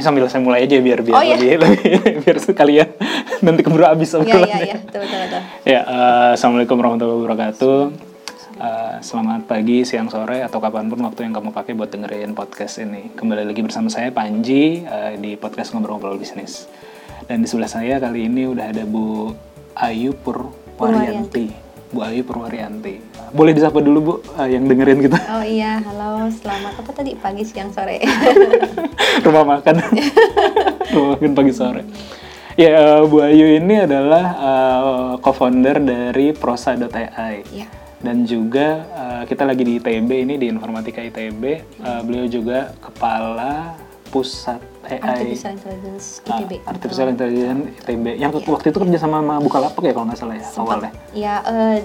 Eh, sambil saya mulai aja biar biar Oh, iya. lebih, lebih biar sekalian nanti keburu habis Iya, obrolannya. iya, iya, betul, betul, betul. Ya, eh, assalamualaikum warahmatullahi wabarakatuh. Eh, selamat pagi, siang, sore, atau kapan pun waktu yang kamu pakai buat dengerin podcast ini. Kembali lagi bersama saya Panji eh, di podcast ngobrol-ngobrol bisnis. Dan di sebelah saya kali ini udah ada Bu Ayu Purwaryanti. Bu Ayu Purwaryanti. Boleh disapa dulu Bu eh, yang dengerin kita. Oh iya, halo, selamat apa tadi pagi, siang, sore. rumah makan rumah makan pagi sore ya eh, Bu Ayu ini adalah eh, co-founder dari prosa.ai Iya. dan juga eh, kita lagi di ITB ini di Informatika ITB Eh, beliau juga kepala pusat AI Artificial Intelligence ah, ITB. Artificial Intelligence ITB yang waktu itu kerja sama sama Bukalapak ya kalau nggak salah ya Sempat. awalnya Ya, eh,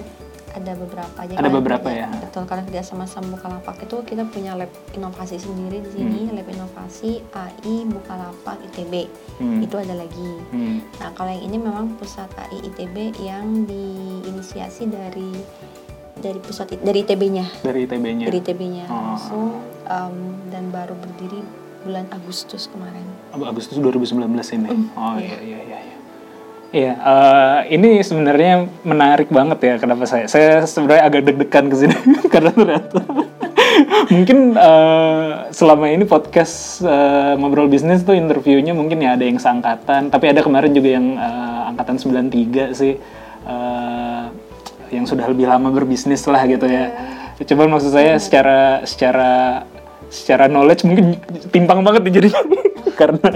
ada beberapa aja. Ada kan. beberapa ya? Betul, karena kerja sama sama Bukalapak itu kita punya lab inovasi sendiri di sini, lab inovasi AI Bukalapak ITB. Hmm. Itu ada lagi. Hmm. Nah, kalau yang ini memang pusat AI ITB yang diinisiasi dari dari pusat dari ITB-nya. dari ITB-nya Dari ITB-nya Oh. langsung um, dan baru berdiri bulan Agustus kemarin. Agustus 2019 ini. Mm, oh iya iya iya. Iya, Iya, eh, ini sebenarnya menarik banget ya. Kenapa saya? Saya sebenarnya agak deg-degan ke sini karena ternyata mungkin eh, selama ini podcast eh, ngobrol bisnis tuh interviewnya mungkin ya ada yang seangkatan, tapi ada kemarin juga yang eh, angkatan 93 sih eh, yang sudah lebih lama berbisnis lah gitu ya. Coba maksud saya secara secara secara knowledge mungkin timpang banget nih jadinya karena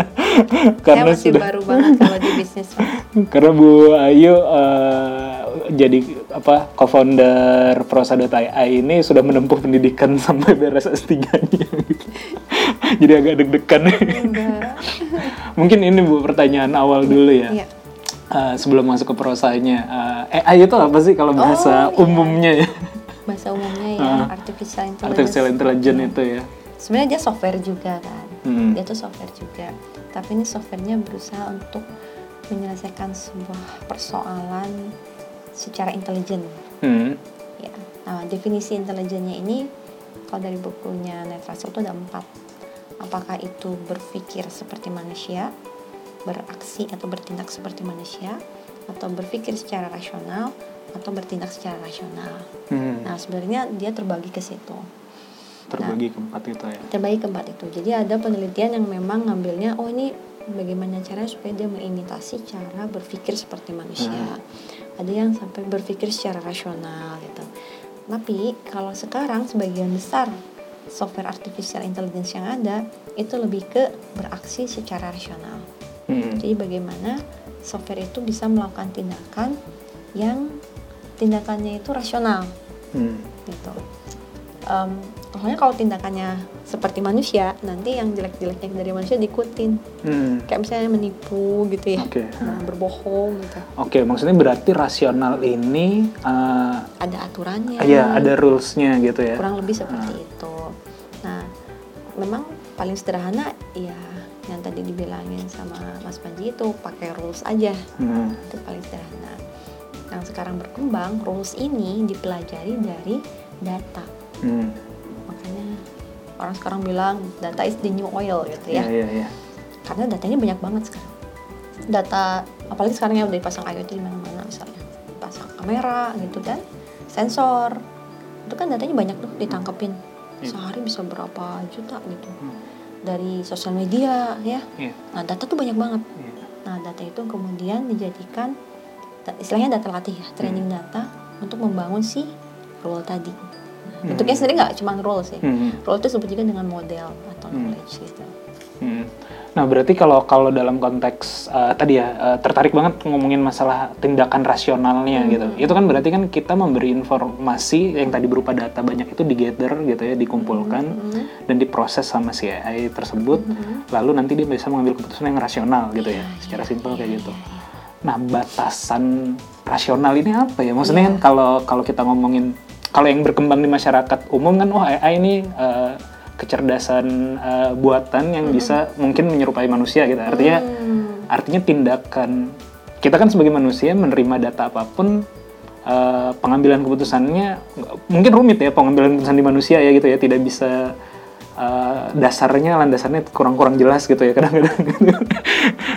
karena Saya masih sudah baru banget kalau di bisnis. Karena Bu Ayu eh, jadi apa co-founder prosa.ai ini sudah menempuh pendidikan sampai beres S3-nya gitu. Jadi agak deg-degan. Enggak. Mungkin ini Bu pertanyaan awal dulu ya. Iya. Eh, sebelum masuk ke prosanya, eh, AI itu apa sih kalau bahasa Oh, iya. umumnya ya? Bahasa umumnya ya, Ah. artificial intelligence. Artificial intelligence itu ya. Sebenarnya dia software juga kan. Hmm. Dia tuh software juga. Tapi ini softwarenya berusaha untuk menyelesaikan sebuah persoalan secara intelijen. Hmm. Ya. Nah, definisi intelijennya ini kalau dari bukunya Netrasel itu ada empat. Apakah itu berpikir seperti manusia, beraksi atau bertindak seperti manusia, atau berpikir secara rasional, atau bertindak secara rasional. Hmm. Nah, sebenarnya dia terbagi ke situ. Terbagi keempat itu ya. Terbagi ke empat itu. Jadi ada penelitian yang memang ngambilnya, oh ini bagaimana caranya supaya dia mengimitasi cara berpikir seperti manusia. Ada yang sampai berpikir secara rasional gitu. Tapi kalau sekarang sebagian besar software artificial intelligence yang ada itu lebih ke beraksi secara rasional. Hmm. Jadi bagaimana software itu bisa melakukan tindakan yang tindakannya itu rasional Hmm. gitu. Em, pokoknya kalau tindakannya seperti manusia, nanti yang jelek-jeleknya dari manusia diikutin. Hmm. Kayak misalnya menipu gitu ya, Oke. nah, berbohong gitu. Oke, maksudnya berarti rasional ini eh, Ada aturannya. Iya, ada rules-nya gitu ya. Kurang lebih seperti itu. Nah, memang paling sederhana ya yang tadi dibilangin sama Mas Panji itu pakai rules aja. Hmm. Itu paling sederhana. Yang sekarang berkembang, rules ini dipelajari dari data. Hmm. Makanya orang sekarang bilang data is the new oil gitu ya. Iya, iya. karena datanya banyak banget sekarang. Data apalagi sekarang yang udah dipasang IoT di mana-mana misalnya pasang kamera gitu kan sensor itu kan datanya banyak tuh ditangkepin. Iya. sehari bisa berapa juta gitu. Hmm. dari sosial media ya. Iya, nah data tuh banyak banget. Iya. nah data itu kemudian dijadikan istilahnya data latih ya training data untuk membangun si role tadi bentuknya sendiri nggak cuma role sih Hmm. Role itu disebut juga dengan model atau Hmm. knowledge gitu. Hmm. Nah, berarti kalau kalau dalam konteks eh, tadi ya eh, tertarik banget ngomongin masalah tindakan rasionalnya Hmm. gitu. Itu kan berarti kan kita memberi informasi yang tadi berupa data banyak itu digather gitu ya, dikumpulkan Hmm. dan diproses sama si AI tersebut. Hmm. Lalu nanti dia bisa mengambil keputusan yang rasional gitu ya. Iya, Secara iya, simpel iya, kayak gitu. iya, iya. Nah, batasan rasional ini apa ya? Maksudnya kan kalau kalau kita ngomongin kalau yang berkembang di masyarakat umum kan oh AI ini eh, kecerdasan eh, buatan yang bisa mungkin menyerupai manusia gitu. Artinya Hmm. artinya tindakan kita kan sebagai manusia menerima data apa pun eh, pengambilan keputusannya mungkin rumit ya pengambilan keputusan di manusia ya gitu ya tidak bisa eh, dasarnya landasannya kurang-kurang jelas gitu ya kadang-kadang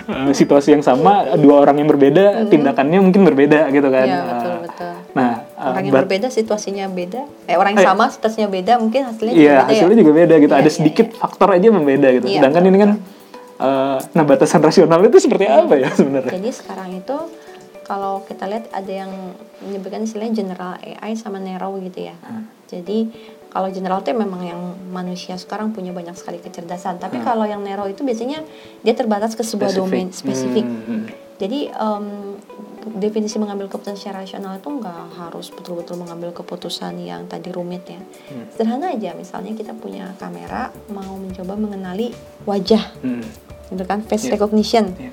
Eh, situasi yang sama dua orang yang berbeda tindakannya mungkin berbeda gitu kan Eh, betul, betul. nah orang yang but- berbeda situasinya beda eh orang yang Eh. sama situasinya beda mungkin hasilnya juga Iya, beda hasilnya ya juga beda gitu. Iya, Ada iya, sedikit faktor aja membeda gitu. Iya, Sedangkan betul, ini kan eh, nah batasan rasional itu seperti apa ya sebenarnya? jadi sekarang itu kalau kita lihat ada yang menyebutkan istilahnya general AI sama narrow gitu ya Hmm. jadi kalau general itu memang yang manusia sekarang punya banyak sekali kecerdasan tapi Hmm. kalau yang narrow itu biasanya dia terbatas ke sebuah domain spesifik Hmm, hmm. Jadi em, definisi mengambil keputusan secara rasional itu nggak harus betul-betul mengambil keputusan yang tadi rumit ya. Hmm. Sederhana aja, misalnya kita punya kamera mau mencoba mengenali wajah, Hmm. gitu kan, face Iya. recognition, Iya.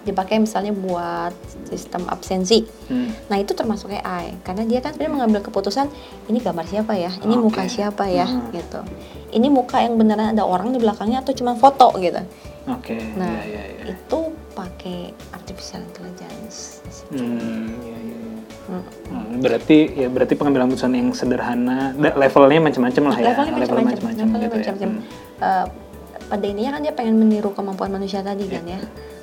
Dipakai misalnya buat sistem absensi. Hmm. Nah itu termasuk AI karena dia kan sebenarnya mengambil keputusan ini gambar siapa ya, ini Oke. muka siapa ya, Hmm. gitu. Ini muka yang beneran ada orang di belakangnya atau cuma foto gitu. Oke. Nah iya, iya, iya. itu pakai artificial intelligence. Hmm, iya, iya, iya. Hmm. Hmm, berarti ya berarti pengambilan keputusan yang sederhana, levelnya macam-macam lah ya. levelnya macam-macam macam-macam levelnya gitu ya. macam-macam Hmm. Eh, pada intinya kan dia pengen meniru kemampuan manusia tadi kan Iya. ya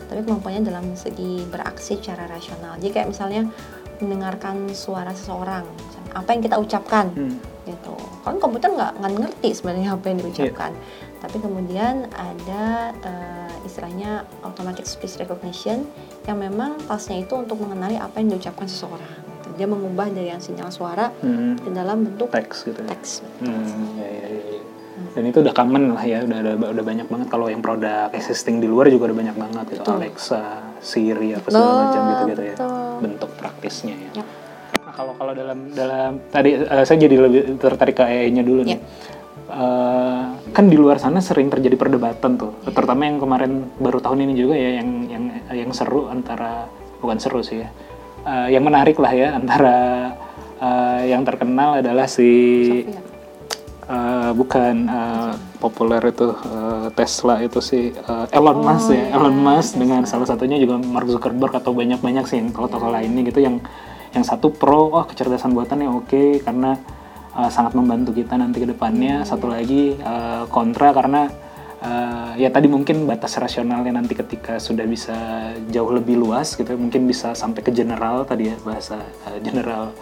tapi kemampuannya dalam segi beraksi secara rasional jadi kayak misalnya mendengarkan suara seseorang misalnya, apa yang kita ucapkan Hmm. gitu kan komputer nggak nggak ngerti sebenarnya apa yang diucapkan Iya. tapi kemudian ada eh, istilahnya automatic speech recognition yang memang tasnya itu untuk mengenali apa yang diucapkan seseorang gitu. dia mengubah dari yang sinyal suara Hmm. ke dalam bentuk Teks gitu ya. teks Hmm, iya, iya, iya, iya. Dan itu udah common lah ya, udah, udah udah banyak banget kalau yang produk existing di luar juga udah banyak banget gitu. Betul. Alexa, Siri apa segala macam gitu gitu ya. betul. Bentuk praktisnya ya. Yap. Nah, kalau kalau dalam dalam tadi eh, saya jadi lebih tertarik ke AI-nya dulu nih. Yap. Eh, kan di luar sana sering terjadi perdebatan tuh, terutama yang kemarin baru tahun ini juga ya yang yang yang seru antara bukan seru sih ya, Eh, yang menarik lah ya antara eh, yang terkenal adalah si. Eh, bukan eh, populer itu eh, Tesla itu si eh, Elon Musk ya. Iya, Elon Musk dengan salah satunya juga Mark Zuckerberg atau banyak banyak sih yang tokoh-tokoh lainnya gitu yang yang satu pro wah kecerdasan buatan yang oke karena eh, sangat membantu kita nanti ke depannya. Satu lagi eh, kontra karena eh, ya tadi mungkin batas rasionalnya nanti ketika sudah bisa jauh lebih luas gitu mungkin bisa sampai ke general tadi ya bahasa eh, general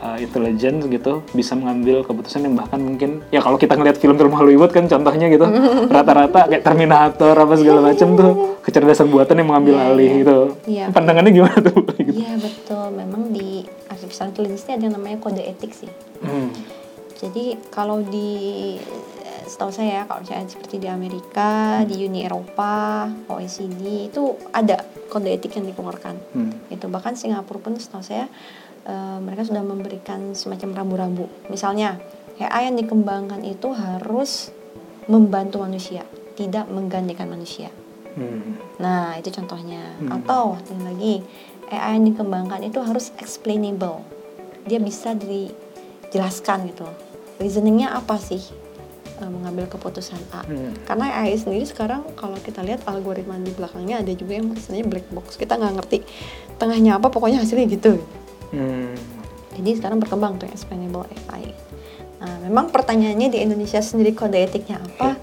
uh, intelligence gitu bisa mengambil keputusan yang bahkan mungkin ya kalau kita ngelihat film-film Hollywood kan contohnya gitu rata-rata kayak Terminator apa segala macam tuh kecerdasan buatan yang mengambil alih gitu Iya. pandangannya gimana tuh gitu. Iya betul, memang di artificial intelligence ini ada yang namanya kode etik sih. Hmm. Jadi kalau di eh, setahu saya ya, kalau misalnya seperti di Amerika, di Uni Eropa, OECD itu ada kode etik yang dikeluarkan. Hmm. Itu bahkan Singapura pun setahu saya eh, mereka sudah memberikan semacam rambu-rambu. Misalnya AI yang dikembangkan itu harus membantu manusia, tidak menggantikan manusia. Hmm. Nah, itu contohnya. Hmm. Atau yang lagi, AI yang dikembangkan itu harus explainable. Dia bisa dijelaskan gitu. Reasoningnya apa sih eh, mengambil keputusan A? Hmm. Karena AI sendiri sekarang kalau kita lihat algoritma di belakangnya ada juga yang istilahnya black box. Kita nggak ngerti tengahnya apa, pokoknya hasilnya gitu. Hmm. Jadi sekarang berkembang tuh explainable AI. Nah, memang pertanyaannya di Indonesia sendiri kode etiknya apa?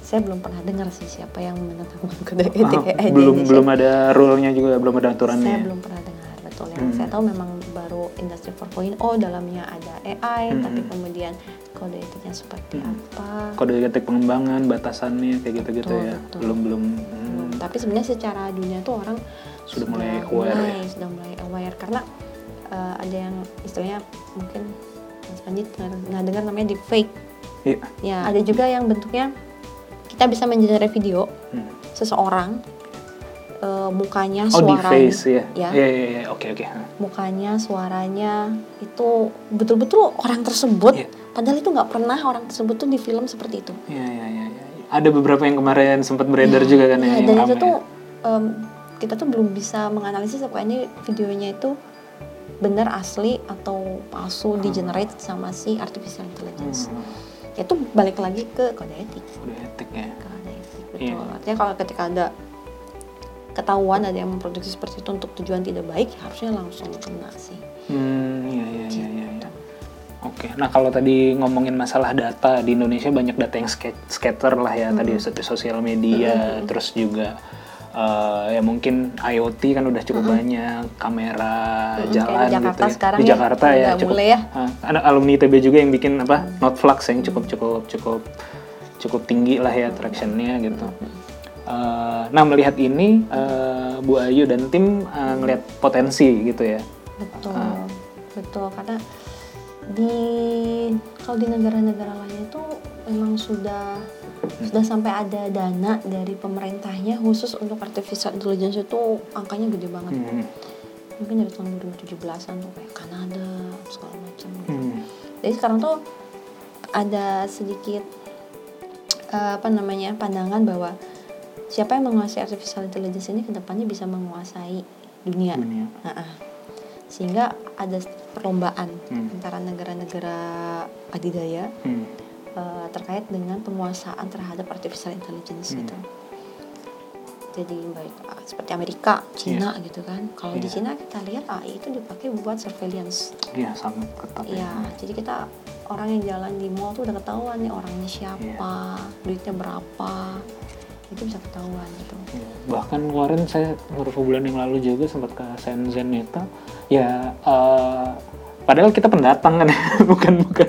Saya belum pernah dengar sih siapa yang menetapkan kode etik Ah, AI di belum Indonesia. belum ada rule-nya juga belum ada aturannya Saya ya? belum pernah dengar betul. Yang Hmm. saya tahu memang baru industri 4.0 dalamnya ada AI, Hmm. tapi kemudian kode etiknya seperti Hmm. apa? kode etik pengembangan batasannya kayak gitu-gitu ya betul. belum belum hmm, Tapi sebenarnya secara dunia tuh orang Sudah mulai aware mulai, ya? sudah mulai aware karena eh, ada yang istilahnya mungkin Mas Panji pernah dengar namanya deepfake. Iya. Ya, ada juga yang bentuknya kita bisa mengenerate video Hmm. seseorang eh, mukanya, oh suaranya, face ya ya, iya iya iya oke oke mukanya, suaranya itu betul-betul orang tersebut. Iya. Padahal itu nggak pernah orang tersebut tuh di film seperti itu. Iya iya iya. iya. Ada beberapa yang kemarin sempat beredar Iya, juga kan iya, ya. yang dan itu tuh ya. em, kita tuh belum bisa menganalisis apakah ini videonya itu benar asli atau palsu di generate sama si artificial intelligence. Hmm, Itu balik lagi ke kode etik. Udah etik ya. Kode etik betul. Iya. Artinya kalau ketika ada ketahuan ada yang memproduksi seperti itu untuk tujuan tidak baik, harusnya langsung kena sih. Hmm, iya iya iya iya. iya. Oke, nah kalau tadi ngomongin masalah data di Indonesia banyak data yang sca- scatter lah ya tadi Hmm. di sosial media, terus juga eh, ya mungkin IoT kan udah cukup banyak, kamera Mm-mm, jalan kayak di Jakarta gitu ya. sekarang di ya, Jakarta ya cukup. mulai ya. Ah, ada alumni ITB juga yang bikin apa Noteflux yang cukup cukup cukup cukup tinggi lah ya tractionnya gitu. Eh, nah melihat ini eh, Bu Ayu dan tim eh, ngelihat potensi gitu ya. Betul, Ah. betul karena di kalau di negara-negara lain itu memang sudah sudah sampai ada dana dari pemerintahnya khusus untuk artificial intelligence itu angkanya gede banget. Hmm. Mungkin dari tahun 2017-an tuh kayak Kanada segala macam. gitu. Hmm. Jadi sekarang tuh ada sedikit eh, apa namanya pandangan bahwa siapa yang menguasai artificial intelligence ini ke depannya bisa menguasai dunia. Dunia. Nah, ah. sehingga ada perlombaan Hmm. antara negara-negara adidaya Hmm. Eh, terkait dengan penguasaan terhadap artificial intelligence Hmm. gitu. Jadi baik ah, seperti Amerika, Cina gitu kan. Kalau di Iya. Cina kita lihat AI itu dipakai buat surveillance. Iya sangat ketat. ya. Iya, jadi kita orang yang jalan di mall tuh udah ketahuan nih orangnya siapa, duitnya berapa, itu bisa ketahuan gitu. Iya. Bahkan kemarin saya beberapa bulan yang lalu juga sempat ke Shenzhen itu, ya eh, padahal kita pendatang kan, bukan bukan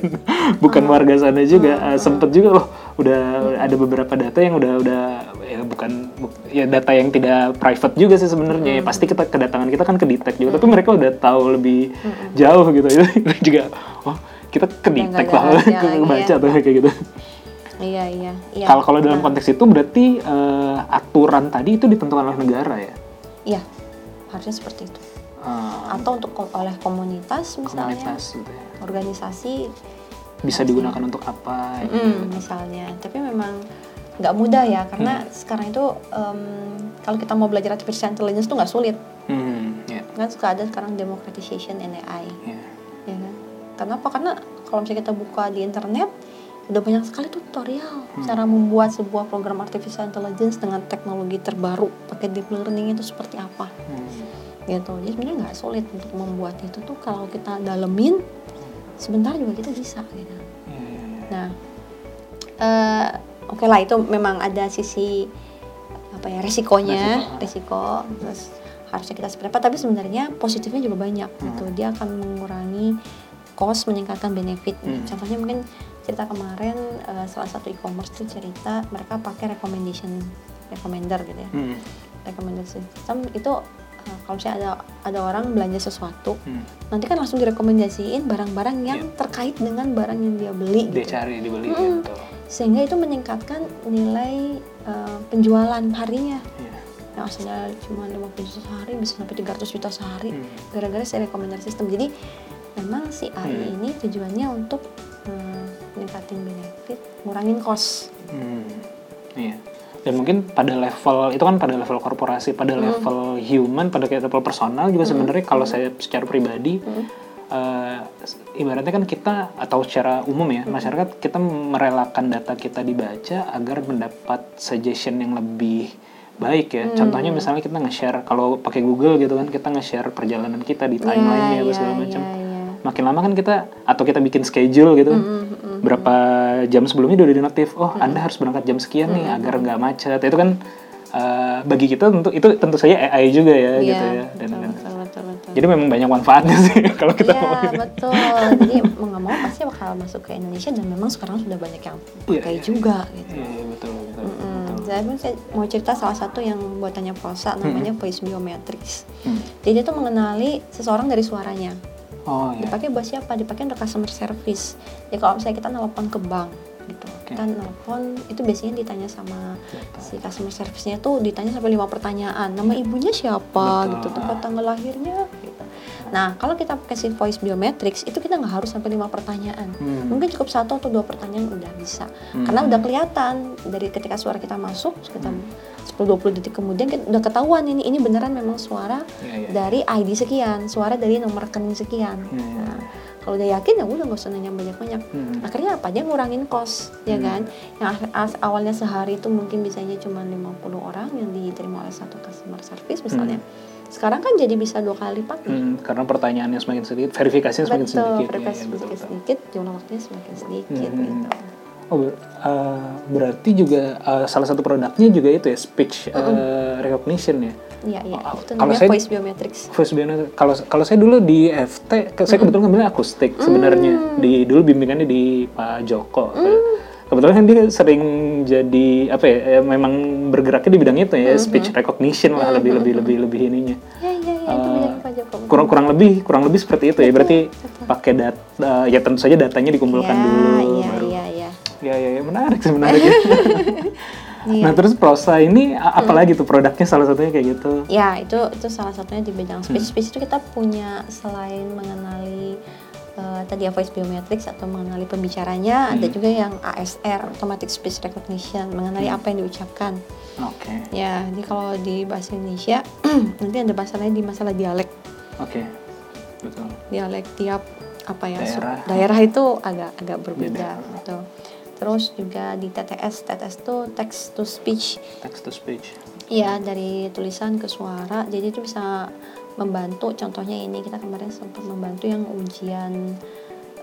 bukan Hmm. warga sana juga. Eh, sempet juga loh, udah ada beberapa data yang udah udah ya bukan bu- ya data yang tidak private juga sih sebenarnya. Ya, Hmm. pasti kita kedatangan kita kan ke detect juga, tapi mereka udah tahu lebih jauh gitu. Itu juga, oh kita ke Hmm. Udah nggak detect ada lah, rahasia ke lagi baca ya. tuh kayak gitu. Iya iya. iya. Kalau kalau dalam Nah, konteks itu berarti eh, aturan tadi itu ditentukan oleh negara ya. Iya, harusnya seperti itu. Eh, Atau untuk oleh komunitas misalnya, komunitas gitu ya. organisasi, Bisa digunakan untuk apa? mm, misalnya. Tapi memang nggak mudah ya, karena Hmm. sekarang itu em, kalau kita mau belajar artificial intelligence tuh nggak sulit. Hmm, ya, Kan suka ada sekarang democratization in AI. ya. ya kan? Kenapa? Karena kalau misalnya kita buka di internet udah banyak sekali tutorial Hmm. cara membuat sebuah program artificial intelligence dengan teknologi terbaru pakai deep learning itu seperti apa Hmm, gitu. Jadi sebenarnya nggak sulit untuk membuat itu tuh kalau kita dalemin sebentar juga kita bisa gitu. Ya. nah eh, oke lah itu memang ada sisi apa ya resikonya resiko terus harusnya kita seperti apa tapi sebenarnya positifnya juga banyak gitu. Dia akan mengurangi cost meningkatkan benefit. Hmm. contohnya mungkin cerita kemarin eh, salah satu e-commerce tuh cerita mereka pakai recommendation recommender gitu ya. Hmm, recommendation system itu eh, kalau misalnya ada ada orang belanja sesuatu hmm. nanti kan langsung direkomendasiin barang-barang yang terkait dengan barang yang dia beli Dia gitu cari dibeli ya, betul. sehingga itu meningkatkan nilai eh, penjualan harinya Ya. yang asalnya cuma 50 juta sehari bisa sampai 300 juta sehari Hmm. gara-gara si recommender system jadi memang si AI Hmm. ini tujuannya untuk eh, meningkatin benefit ngurangin cost Hmm, iya. Dan mungkin pada level itu kan pada level korporasi, pada level human, pada kayak level personal juga sebenarnya kalau saya secara pribadi eh, ibaratnya kan kita atau secara umum ya masyarakat kita merelakan data kita dibaca agar mendapat suggestion yang lebih baik ya. Contohnya misalnya kita nge-share kalau pakai Google gitu kan kita nge-share perjalanan kita di timeline-nya apa Iya, segala iya, macam. iya. Makin lama kan kita atau kita bikin schedule gitu kan. Berapa jam sebelumnya udah di notif, oh Anda harus berangkat jam sekian nih agar nggak macet. Itu kan eh, bagi kita tentu itu tentu saja AI juga ya Iya, gitu ya. Dan, betul, dan- betul, betul, betul. jadi memang banyak manfaatnya sih kalau kita Iya ngomongin. betul. Jadi mau nggak mau pasti bakal masuk ke Indonesia dan memang sekarang sudah banyak yang Iya, pakai iya. juga gitu. Iya, iya, betul betul. Mm-mm. betul. Saya pun mau cerita salah satu yang buatannya Prosa namanya voice biometrics. Hmm. Jadi dia tuh mengenali seseorang dari suaranya. Oh iya. Dipakai buat siapa? Dipakai untuk customer service. Jadi kalau misalnya kita nelpon ke bank gitu, Oke. kita nelpon itu biasanya ditanya sama Siapa? si customer service-nya tuh ditanya sampai lima pertanyaan. Nama ibunya siapa Betul. gitu, tempat tanggal lahirnya gitu. Nah, kalau kita pakai voice biometrics itu kita nggak harus sampai lima pertanyaan. Hmm. Mungkin cukup satu atau dua pertanyaan udah bisa. Hmm. Karena udah kelihatan dari ketika suara kita masuk, sekitar 10-20 detik kemudian kita udah ketahuan ini ini beneran memang suara Iya, iya. dari ID sekian, suara dari nomor rekening sekian. Hmm. Nah, kalau udah yakin ya udah nggak usah nanya banyak-banyak. Hmm. Akhirnya apa? Dia ngurangin cost, ya Hmm. kan? Yang awalnya sehari itu mungkin bisanya cuma 50 orang yang diterima oleh satu customer service misalnya. Hmm. Sekarang kan jadi bisa dua kali nih. Hmm, karena pertanyaannya semakin sedikit, verifikasinya semakin Betul, sedikit. verifikasi Iya, iya, betul, semakin betul. sedikit, jumlah waktunya semakin sedikit Hmm. gitu. Oh, ber- eh, berarti juga eh, salah satu produknya juga itu ya speech eh, recognition ya. Iya, iya. Oh, itu kalau namanya saya- voice biometrics. Voice biometric. Kalau kalau saya dulu di FT, saya kebetulan ngambilnya akustik sebenarnya. Di dulu bimbingannya di Pak Joko. Kebetulan kan dia sering jadi apa ya? eh, memang bergeraknya di bidang itu ya, speech recognition lah lebih lebih lebih lebih ininya. Ya, itu Eh, bidang Pak Joko. kurang kurang lebih kurang lebih seperti itu ya. Berarti pakai data ya tentu saja datanya dikumpulkan Iya, dulu iya, baru. iya, iya. Ya ya ya menarik sih menarik ya. Iya. Nah terus prosa ini apalagi tuh produknya salah satunya kayak gitu. Ya, itu itu salah satunya di bidang Hmm. speech. Speech itu kita punya selain mengenali eh, tadi ya voice biometrics atau mengenali pembicaranya, Hmm. ada juga yang ASR, automatic speech recognition, mengenali Hmm. apa yang diucapkan. Oke Ya, jadi kalau di bahasa Indonesia nanti ada lain di masalah dialek. oke betul. Dialek tiap apa ya Daerah. daerah itu agak agak berbeda Beda. gitu. Terus juga di TTS, TTS itu text to speech. Text to speech. Iya, dari tulisan ke suara. Jadi itu bisa membantu contohnya ini kita kemarin sempat membantu yang ujian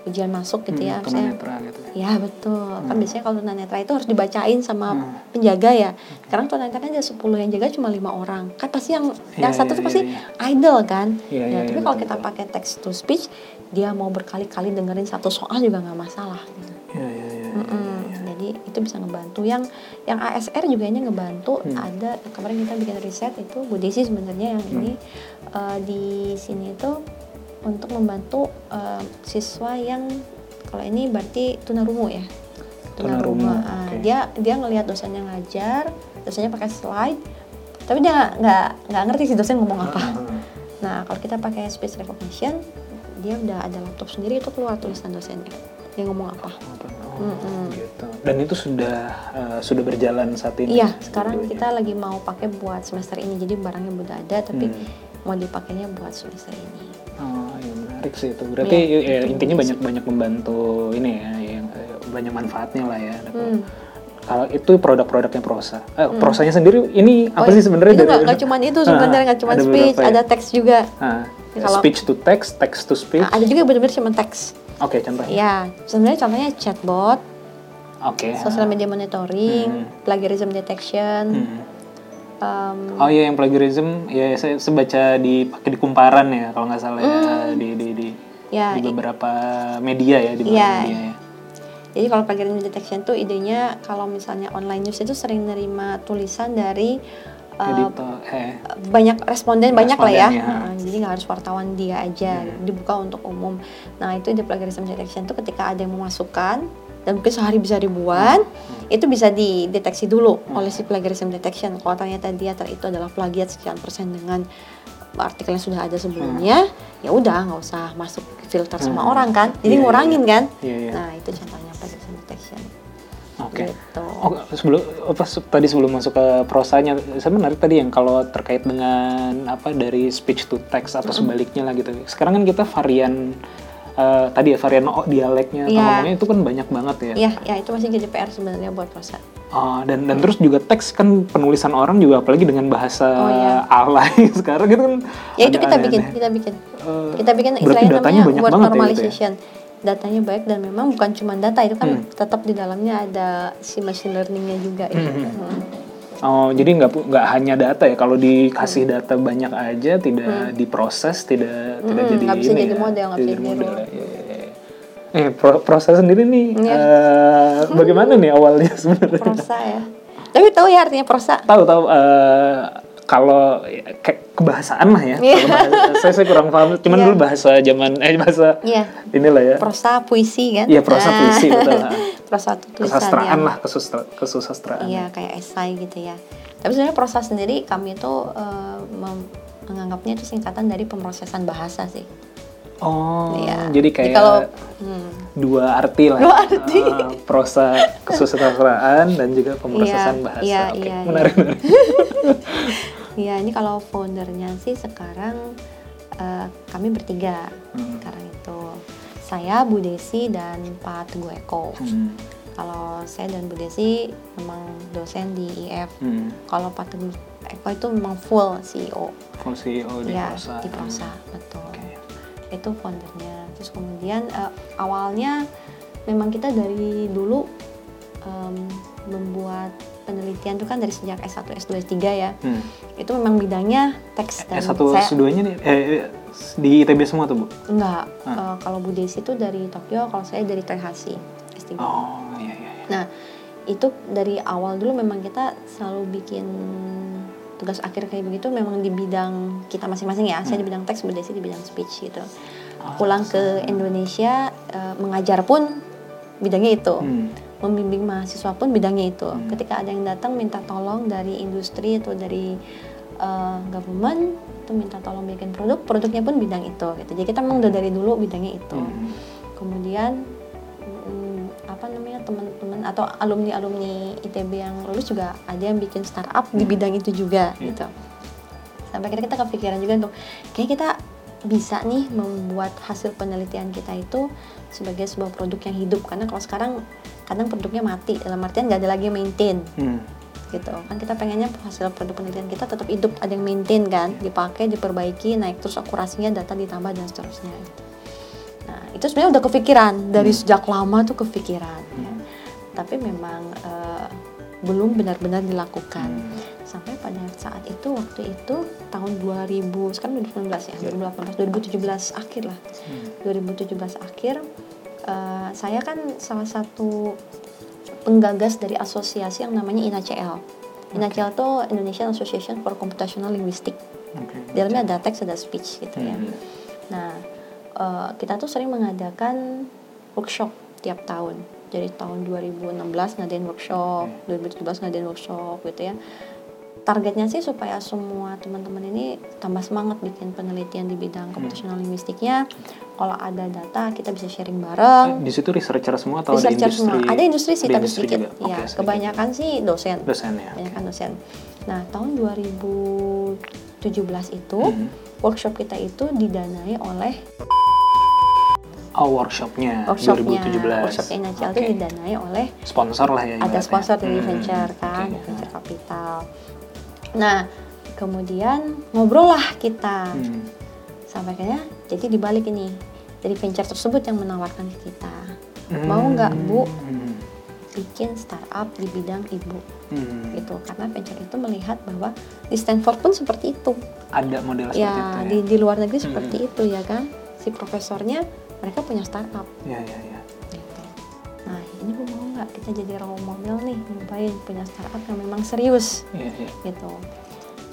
ujian masuk gitu ya. Hmm, Misalnya- tunanetra gitu ya. Ya betul. Kan biasanya kalau tunanetra itu harus dibacain sama Hmm. penjaga ya. Sekarang tunanetra ada 10 yang jaga cuma lima orang. Kan pasti yang Iya, yang satu iya, tuh pasti iya, idle kan. Iya, Ya, iya, tapi iya, kalau betul, kita betul. pakai text to speech, dia mau berkali-kali dengerin satu soal juga nggak masalah. Gitu. Itu bisa ngebantu. Yang yang ASR juga ini ngebantu. Hmm. Ada kemarin kita bikin riset itu Bu Desi sebenarnya yang ini eh, di sini itu untuk membantu eh, siswa yang kalau ini berarti tunarungu ya. Tunarungu, Ah, oke. Dia dia ngelihat dosennya ngajar, dosennya pakai slide, tapi dia nggak nggak ngerti si dosen ngomong apa. Ah, Nah kalau kita pakai speech recognition, dia udah ada laptop sendiri itu keluar tulisan dosennya. Dia ngomong apa. Oh, gitu. Dan itu sudah eh, sudah berjalan saat ini. Iya, sekarang kita lagi mau pakai buat semester ini. Jadi barangnya udah ada, tapi Hmm. mau dipakainya buat semester ini. Oh, ya menarik sih itu. Berarti Iya, ya, itu intinya bagus. banyak banyak membantu ini ya, yang eh, banyak manfaatnya lah ya. Hmm. Kalau itu produk-produknya prosa. Eh, prosanya sendiri ini apa Oh, sih sebenarnya? Itu nggak cuma itu sebenarnya Ah, nggak cuma speech, ya? ada teks juga. Ah, Kalau- speech to text, text to speech. Nah, ada juga benar-benar cuma teks. Oke, contohnya. Ya, sebenarnya contohnya chatbot, Oke. social media monitoring, Hmm. plagiarism detection. Hmm. um, Oh iya yang plagiarism ya saya, saya baca di pakai di kumparan ya kalau nggak salah ya di di di, Hmm. Ya, di i- beberapa media ya di beberapa Iya. media ya. Jadi kalau plagiarism detection tuh idenya kalau misalnya online news itu sering nerima tulisan dari Editor eh banyak responden banyak lah ya, ya. Nah, jadi nggak harus wartawan dia aja Hmm. dibuka untuk umum. Nah itu di plagiarism detection tuh ketika ada yang memasukkan dan mungkin sehari bisa ribuan, Hmm. itu bisa dideteksi dulu oleh si plagiarism detection. Kalau ternyata dia ter itu adalah plagiat sekian persen dengan artikel yang sudah ada sebelumnya, ya udah nggak usah masuk filter sama Hmm. orang kan, jadi Iya, iya, ngurangin kan. Iya, iya. Nah itu contohnya plagiarism detection. Oke. Gitu. Oh, sebelum apa se- tadi sebelum masuk ke prosanya, saya menarik tadi yang kalau terkait dengan apa dari speech to text atau sebaliknya lah gitu. Sekarang kan kita varian eh, tadi ya varian oh, dialeknya Iya. ngomongnya itu kan banyak banget ya. Iya, ya itu masih jadi PR sebenarnya buat prosa. Oh, dan dan terus juga teks kan penulisan orang juga apalagi dengan bahasa Oh, iya. alay sekarang gitu kan. Ya itu kita bikin, aneh-aneh. kita bikin. Eh, kita bikin berarti istilahnya datanya namanya banyak word banget ya gitu ya? Datanya baik dan memang bukan cuma data itu kan Hmm. tetap di dalamnya ada si machine learningnya juga. ya. Hmm. Oh, jadi nggak nggak hanya data ya. Kalau dikasih data banyak aja, tidak diproses, tidak tidak Hmm, jadi nggak bisa ini jadi ya, model, tidak bisa jadi model. ya. Iya, iya, iya. Eh, pro- proses sendiri nih, Iya. eh, bagaimana nih awalnya sebenarnya? Prosa ya. Tapi tahu ya artinya prosa? Tahu tahu eh, kalau ya, kayak kebahasaan lah ya. Iya. Kalau bahasa- saya saya kurang paham. Cuman Iya. dulu bahasa zaman eh bahasa Iya. inilah ya. Prosa puisi kan? Iya, prosa Nah, puisi, betul. prosa itu tulisan Kesastraan yang lah, kesustra, kesusastraan. Iya kayak esai gitu ya. Tapi sebenarnya prosa sendiri kami itu mem- menganggapnya itu singkatan dari pemrosesan bahasa sih. Oh, Iya. jadi kayak kalau hmm, dua arti lah. Dua arti. Eh, prosa kesusastraan dan juga pemrosesan Iya, bahasa. iya, Oke, iya, menarik, menarik. Iya, ini kalau foundernya sih sekarang eh, kami bertiga Hmm. sekarang itu. Saya, Bu Desi, dan Pak Teguh Eko. Hmm, Kalau saya dan Bu Desi memang dosen di IF. hmm, Kalau Pak Teguh Eko itu memang full CEO Full CEO di ya Prosa. di Prosa betul Oke. itu foundernya terus kemudian eh, awalnya memang kita dari dulu em, membuat penelitian itu kan dari sejak S1, S2, S3 ya Hmm. itu memang bidangnya teks dan S1 saya S2-nya nih eh, eh, di ITB semua tuh, Bu? enggak Ah. eh, kalau Bu Desi itu dari Tokyo kalau saya dari Toyohashi S3 Oh, iya iya. iya. Nah, itu dari awal dulu memang kita selalu bikin tugas akhir kayak begitu memang di bidang kita masing-masing ya. Saya di bidang teks, Bu Desi di bidang speech gitu. Oh, Pulang ke Indonesia eh, mengajar pun bidangnya itu. Hmm. Membimbing mahasiswa pun bidangnya itu. Hmm. Ketika ada yang datang minta tolong dari industri atau dari eh, government itu minta tolong bikin produk, produknya pun bidang itu gitu. Jadi kita memang udah dari dulu bidangnya itu Hmm. kemudian mm, apa namanya teman-teman atau alumni alumni ITB yang lulus juga ada yang bikin startup di bidang itu juga Hmm. gitu sampai akhirnya kita kepikiran juga untuk kayak kita bisa nih membuat hasil penelitian kita itu sebagai sebuah produk yang hidup karena kalau sekarang kadang produknya mati dalam artian nggak ada lagi yang maintain Hmm. gitu kan kita pengennya hasil produk penelitian kita tetap hidup ada yang maintain kan dipakai diperbaiki naik terus akurasinya data ditambah dan seterusnya gitu. nah itu sebenarnya udah kepikiran dari Hmm. sejak lama tuh kepikiran ya. tapi memang eh, belum benar-benar dilakukan Hmm. sampai pada saat itu waktu itu tahun 2000 sekarang 2019 ya 2018 2017 akhir lah Hmm. 2017 akhir eh, saya kan salah satu penggagas dari asosiasi yang namanya INACL. INACL itu Indonesian Association for Computational Linguistics. Di dalamnya ada teks, ada speech gitu ya. Hmm. Nah, eh, kita tuh sering mengadakan workshop tiap tahun. Jadi tahun 2016 ngadain workshop, 2017 ngadain workshop gitu ya. Targetnya sih supaya semua teman-teman ini tambah semangat bikin penelitian di bidang computational linguistiknya. Kalau ada data kita bisa sharing bareng. Di situ researcher semua atau Researcher ada industri? semua. Ada industri sih tapi industri sedikit. juga? Ya, sedikit. kebanyakan sih dosen. dosen ya. Kebanyakan dosen. Nah, tahun 2017 itu Hmm. workshop kita itu didanai oleh Oh, workshopnya, workshopnya 2017. workshopnya Inacel Oke. itu didanai oleh Sponsor lah ya. ada sponsor dari Hmm. venture kan Oke. venture capital nah kemudian ngobrol lah kita Hmm. sampai akhirnya jadi dibalik ini dari venture tersebut yang menawarkan ke kita mau nggak bu Hmm. bikin startup di bidang ibu Hmm. gitu karena venture itu melihat bahwa di Stanford pun seperti itu Ada model seperti ya itu ya. di di luar negeri Hmm. seperti itu ya kan si profesornya mereka punya startup Ya, ya, ya. gitu. Nah ini bu mau nggak kita jadi role model nih nyobain punya startup yang memang serius Iya, iya. gitu.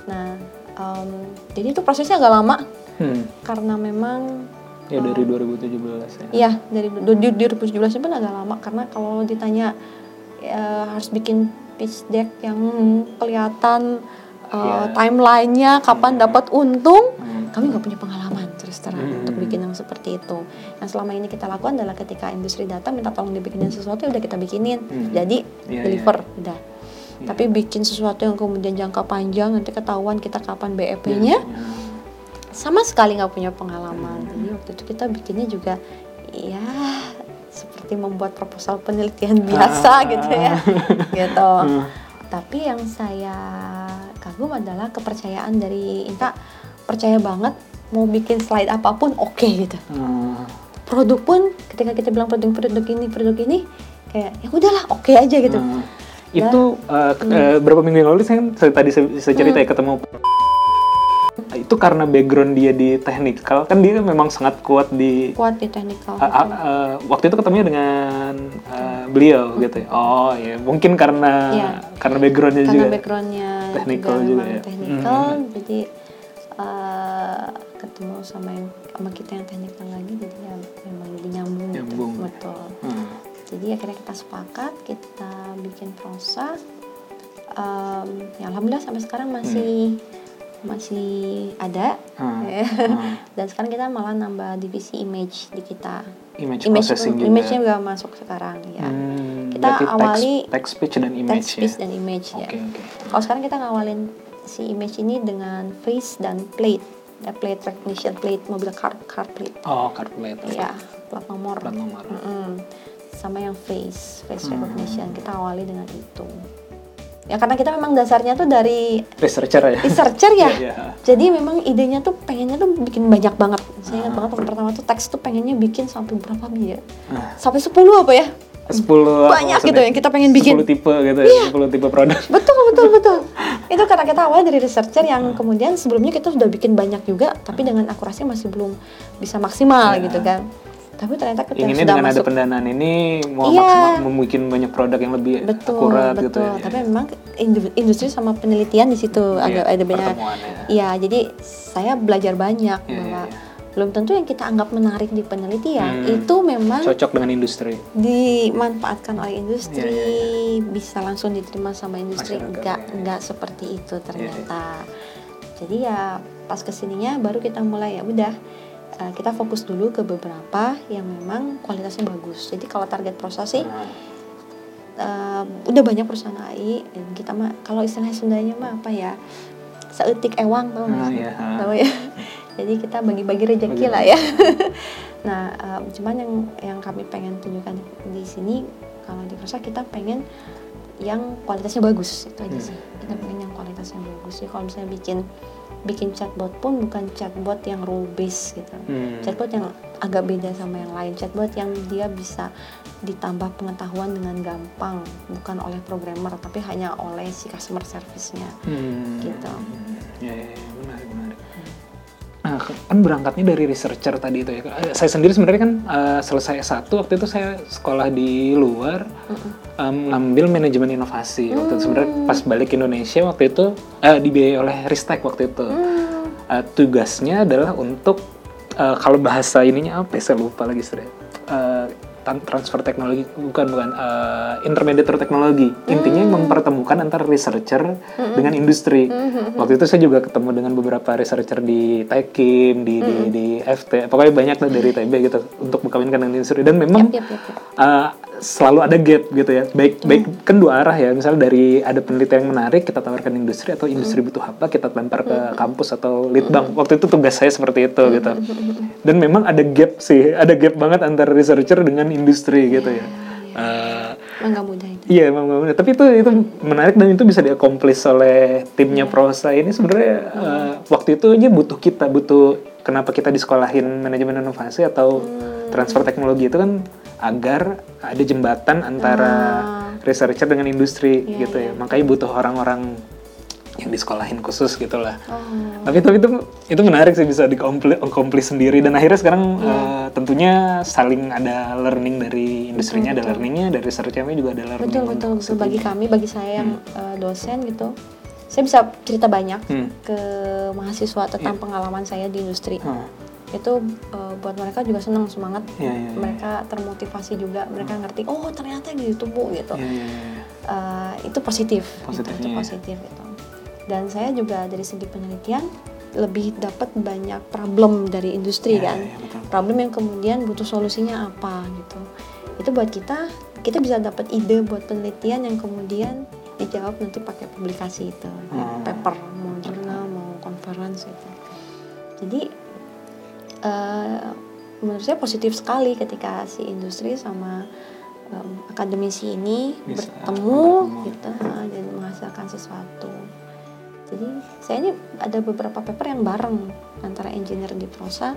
Nah em, jadi itu prosesnya agak lama Hmm. karena memang Ya dari 2017 ya. Iya dari du- di 2017 pun agak lama karena kalau ditanya ya, harus bikin pitch deck yang kelihatan uh, timelinenya kapan dapat untung Hmm. kami nggak punya pengalaman terus terang Hmm. untuk bikin yang seperti itu. Yang selama ini kita lakukan adalah ketika industri datang minta tolong dibikinin sesuatu ya udah kita bikinin, Hmm. jadi Iya, deliver udah. Iya. Tapi bikin sesuatu yang kemudian jangka panjang nanti ketahuan kita kapan BEP-nya Ya. sama sekali nggak punya pengalaman. Jadi waktu itu kita bikinnya juga ya seperti membuat proposal penelitian biasa Ah. gitu ya, gitu. Hmm. Tapi yang saya kagum adalah kepercayaan dari Inka percaya banget mau bikin slide apa pun oke gitu. Hmm. Produk pun ketika kita bilang produk produk ini produk ini kayak ya udahlah oke aja gitu. Hmm. Itu eh, ke- eh, berapa minggu yang lalu saya, tadi saya, saya cerita ya ketemu itu karena background dia di teknikal kan dia memang sangat kuat di Kuat di technical. a- a- eh, waktu itu ketemunya dengan eh, beliau gitu ya. Oh ya mungkin karena Iya. karena backgroundnya karena juga. backgroundnya Technical juga, juga ya. technical Hmm. jadi ketemu sama yang sama kita yang technical lagi jadi ya memang lebih nyambung, gitu. Nyambung. betul Hmm. jadi akhirnya kita sepakat kita bikin prosa Em, ya alhamdulillah sampai sekarang masih masih ada Hmm. ya. Hmm. dan sekarang kita malah nambah divisi image di kita Image, image processing juga. image-nya juga masuk sekarang ya Hmm, Kita berarti text- awali- text, speech dan image text speech ya. dan image Oke ya oke. Kalau sekarang kita ngawalin si image ini dengan face dan plate, ya, plate recognition plate mobil car car plate, Oh, card plate. ya plat nomor. Plat nomor. Mm-mm. Sama yang face face Hmm. recognition kita awali dengan itu. ya karena kita memang dasarnya tuh dari researcher ya researcher ya. Iya, iya. Jadi memang idenya tuh pengennya tuh bikin banyak banget. Saya ingat Ah. banget waktu pertama tuh teks tuh pengennya bikin sampai berapa ya? Ah. Sampai 10 apa ya? 10 Banyak gitu yang kita pengen bikin. Iya. 10 tipe gitu ya 10 tipe produk Betul betul betul. Itu karena kita awalnya dari researcher yang kemudian sebelumnya kita sudah bikin banyak juga, tapi dengan akurasi masih belum bisa maksimal Ya. gitu kan. Tapi ternyata ketika inginnya sudah dengan ada masuk pendanaan ini mau Iya. maksimal membuat banyak produk yang lebih betul akurat betul. gitu ya Tapi memang indu- industri sama penelitian di situ Iya, agak ada banyak. Iya, jadi saya belajar banyak Iya, bahwa iya, belum tentu yang kita anggap menarik di penelitian Hmm. itu memang cocok dengan industri. dimanfaatkan oleh industri Iya, bisa langsung diterima sama industri. Masyarakat, enggak iya, iya. enggak seperti itu ternyata. Jadi ya pas ke sininya baru kita mulai ya udah eh, kita fokus dulu ke beberapa yang memang kualitasnya bagus. Jadi kalau target proses sih eh, udah banyak perusahaan AI dan kita mah kalau istilahnya Sundanya mah apa ya seetik ewang tau nggak Ah, iya, ah. Tahu ya jadi kita bagi-bagi rezeki lah ya nah em, cuman yang yang kami pengen tunjukkan di sini kalau di Prosa kita pengen yang kualitasnya bagus itu aja Hmm. sih kita pengen yang kualitasnya bagus jadi kalau misalnya bikin bikin chatbot pun bukan chatbot yang rule based gitu hmm. chatbot yang agak beda sama yang lain chatbot yang dia bisa ditambah pengetahuan dengan gampang bukan oleh programmer tapi hanya oleh si customer service-nya Hmm. gitu. Ya, ya, ya, menarik. Nah, kan berangkatnya dari researcher tadi itu ya. Eh, Saya sendiri sebenarnya kan eh, selesai S1 waktu itu saya sekolah di luar em, ngambil manajemen inovasi. Waktu itu sebenarnya pas balik ke Indonesia waktu itu eh, dibiayai oleh Ristek waktu itu. Hmm. Eh, tugasnya adalah untuk eh, kalau bahasa ininya apa ya saya lupa lagi sebenarnya. Transfer teknologi bukan bukan eh, intermediator teknologi. Intinya mempertemukan antara researcher dengan industri. Waktu itu saya juga ketemu dengan beberapa researcher di Tekim di di, di FT pokoknya banyak lah dari TB gitu untuk berkawinkan dengan industri. Dan memang yap, yap. uh, selalu ada gap gitu ya. Baik baik kan dua arah ya. Misalnya dari ada penelitian yang menarik kita tawarkan industri atau industri butuh apa kita lempar ke kampus atau litbang. Waktu itu tugas saya seperti itu gitu. Dan memang ada gap sih, ada gap banget antara researcher dengan industri gitu ya. Uh, Emang nggak mudah itu Iya. Tapi itu itu menarik dan itu bisa diakomplis oleh timnya Prosa ini sebenarnya uh, waktu itu aja butuh kita, butuh kenapa kita disekolahin manajemen inovasi atau transfer teknologi itu kan agar ada jembatan antara researcher dengan industri Iya, gitu ya. Makanya butuh orang-orang yang disekolahin khusus gitu lah. oh Tapi tapi itu itu menarik sih bisa dikomplis sendiri dan akhirnya sekarang Iya. eh, tentunya saling ada learning dari industrinya ada learningnya dari researchnya juga ada learning. betul betul betul bagi kami bagi saya yang eh, dosen gitu saya bisa cerita banyak Hmm. ke mahasiswa tentang pengalaman saya di industri Hmm. Itu eh, buat mereka juga senang semangat Iya, iya, iya. mereka termotivasi juga mereka ngerti oh ternyata gitu bu gitu Iya, iya, iya. Eh, itu positif gitu, Positifnya itu ya. positif gitu dan saya juga dari segi penelitian lebih dapat banyak problem dari industri Iya, kan iya, betul. problem yang kemudian butuh solusinya apa gitu itu buat kita kita bisa dapat ide buat penelitian yang kemudian dijawab nanti pakai publikasi itu Hmm. paper mau jurnal mau conference itu jadi eh, menurut saya positif sekali ketika si industri sama em, akademisi ini Bisa bertemu gitu eh, dan menghasilkan sesuatu jadi saya ini ada beberapa paper yang bareng antara engineer di Prosa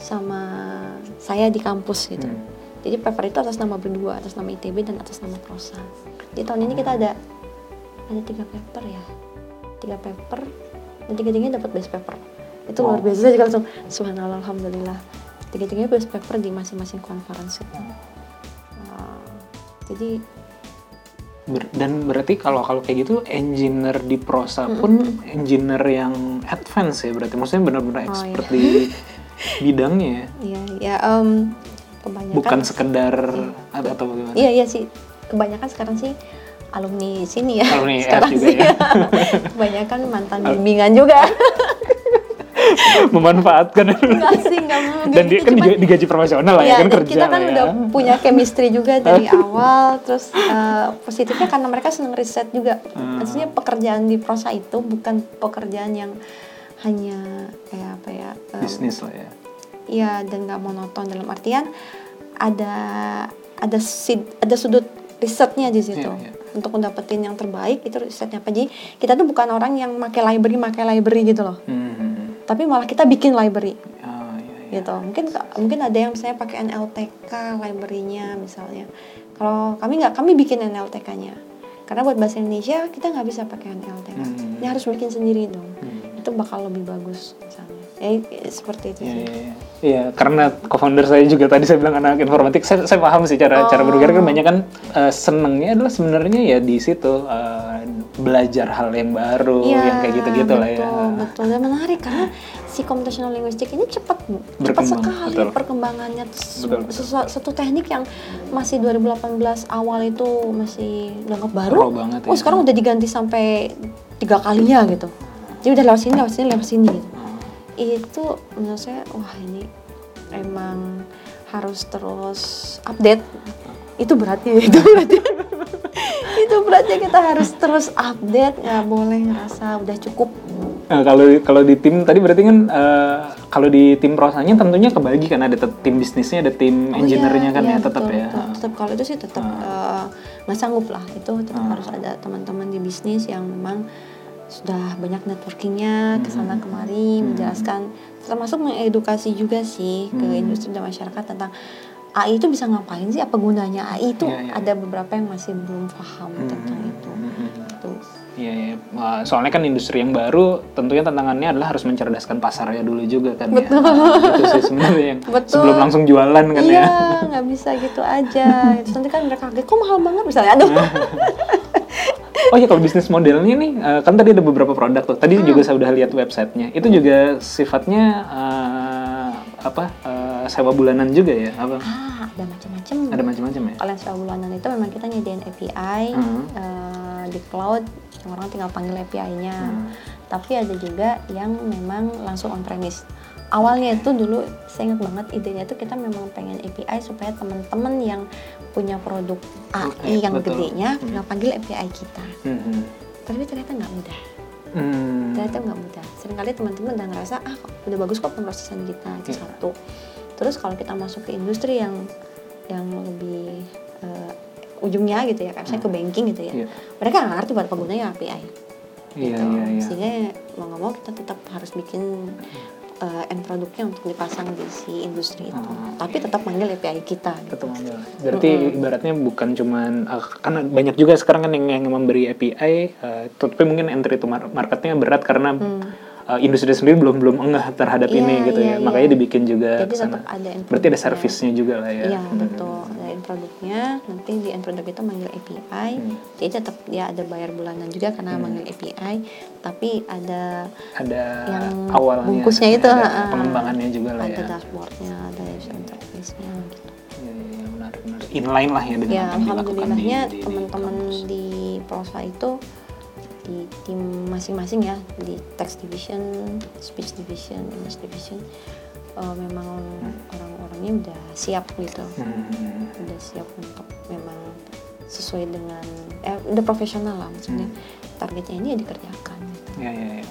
sama saya di kampus gitu. Hmm. Jadi paper itu atas nama berdua, atas nama ITB dan atas nama Prosa. Di tahun ini kita ada ada tiga paper ya, tiga paper dan tiga-tiganya dapat best paper. Itu luar biasa saya juga langsung subhanallah alhamdulillah. Tiga-tiganya best paper di masing-masing conference itu. Uh, jadi Ber- dan berarti kalau kalau kayak gitu engineer di prosa pun engineer yang advance ya berarti maksudnya benar-benar Oh, expert di bidangnya ya ya ya em, kebanyakan bukan sekedar atau, atau bagaimana Iya iya sih. Kebanyakan sekarang sih alumni sini ya. Alumni sekarang juga sih. ya. Kebanyakan mantan bimbingan juga. memanfaatkan Enggak sih, enggak dan dia kan cuman- diga- digaji profesional lah ya, Iya, kan kerja kita kan ya. udah punya chemistry juga dari awal terus eh, positifnya karena mereka seneng riset juga Hmm. maksudnya pekerjaan di prosa itu bukan pekerjaan yang hanya kayak apa ya em, bisnis lah ya Iya dan nggak monoton dalam artian ada ada sid- ada sudut risetnya di situ. Iya, iya. untuk mendapetin yang terbaik itu risetnya apa jadi kita tuh bukan orang yang pakai library pakai library gitu loh Hmm. Tapi malah kita bikin library. Oh, iya, iya. gitu. Mungkin mungkin ada yang saya pakai NLTK library-nya misalnya. Kalau kami nggak kami bikin NLTK-nya karena buat bahasa Indonesia kita nggak bisa pakai NLTK Hmm. ini harus bikin sendiri dong. Hmm. itu bakal lebih bagus. misalnya ya seperti itu Iya, sih iya, iya. Iya, karena co-founder saya juga tadi saya bilang anak informatik, saya, saya paham sih cara cara Oh. berpikir kan banyak kan eh, senengnya adalah sebenarnya ya di situ eh, belajar hal yang baru, Iya, yang kayak gitu-gitu lah ya. betul, betul dan menarik karena si computational linguistic ini cepat cepat sekali betul. perkembangannya Betul, betul. sesu- satu teknik yang masih 2018 awal itu masih dianggap baru banget oh ya. sekarang udah diganti sampai tiga kalinya gitu jadi udah lewat sini lewat sini lewat sini gitu. Itu menurut saya wah ini emang harus terus update itu berarti itu berarti itu berarti kita harus terus update nggak boleh ngerasa udah cukup Nah, kalau kalau di tim tadi berarti kan eh, kalau di tim prosanya tentunya kebagi kan ada tim bisnisnya, ada tim Oh engineer-nya iya, kan iya, ya tetap betul, ya. betul. tetap kalau itu sih tetap eh, nggak sanggup lah itu tetap Ah. harus ada teman-teman di bisnis yang memang sudah banyak networkingnya Hmm. ke sana kemari menjelaskan termasuk mengedukasi juga sih ke Hmm. industri dan masyarakat tentang AI itu bisa ngapain sih apa gunanya AI itu Iya, iya. ada beberapa yang masih belum paham tentang itu Gitu. Iya, iya. Wah, soalnya kan industri yang baru tentunya tantangannya adalah harus mencerdaskan pasarnya dulu juga kan ya. Nah, itu sih sebenarnya yang Betul. sebelum langsung jualan kan iya ya. nggak bisa gitu aja nanti kan mereka kaget kok mahal banget misalnya aduh Oh iya kalau bisnis modelnya nih eh, kan tadi ada beberapa produk tuh. Tadi Hmm. juga saya udah lihat websitenya. Itu juga sifatnya eh, apa eh, sewa bulanan juga ya? Apa? ah ada macam-macam Ada macam-macam ya? kalau yang sewa bulanan itu memang kita nyediain API Hmm. eh, di cloud orang tinggal panggil API-nya Hmm. tapi ada juga yang memang langsung on premise awalnya itu dulu saya ingat banget idenya itu kita memang pengen API supaya teman-teman yang punya produk AI yang betul. gedenya Hmm. tinggal panggil API kita Mhm. tapi ternyata nggak mudah Hmm. ternyata nggak mudah sering kali teman-teman udah ngerasa ah udah bagus kok pemrosesan kita itu Iya. satu terus kalau kita masuk ke industri yang yang lebih eh, ujungnya gitu ya kayak misalnya ke banking gitu ya Iya. mereka nggak ngerti buat gunanya API Iya, gitu. iya, iya. sehingga mau nggak mau kita tetap harus bikin eh, end produknya untuk dipasang di si industri itu Oh, tapi tetap manggil API kita gitu. Betul, betul. Berarti ibaratnya bukan cuman eh, kan banyak juga sekarang kan yang, yang memberi API, eh, tapi mungkin entry to mar- marketnya berat karena eh, industri sendiri belum belum enggah terhadap Iya, ini gitu iya, ya. Makanya iya. dibikin juga Jadi ke sana. tetap ada Berarti ada servisnya juga lah ya. Iya Hmm. betul ada end produknya nanti di end produk itu manggil API Hmm. jadi tetap dia ada bayar bulanan juga karena manggil API tapi ada Ada yang awalnya. bungkusnya itu, ada ha-ha. pengembangannya juga lah ada ya. dashboardnya ada user interface-nya gitu menarik, menarik. Inline lah ya dengan ya apa yang dilakukan di- di- di teman-teman kampus. di Prosa itu di tim masing-masing ya di text division, speech division, image division eh, memang orang-orangnya udah siap gitu Hmm. udah siap untuk memang sesuai dengan eh udah profesional lah maksudnya targetnya ini ya dikerjakan gitu. Ya, ya, ya.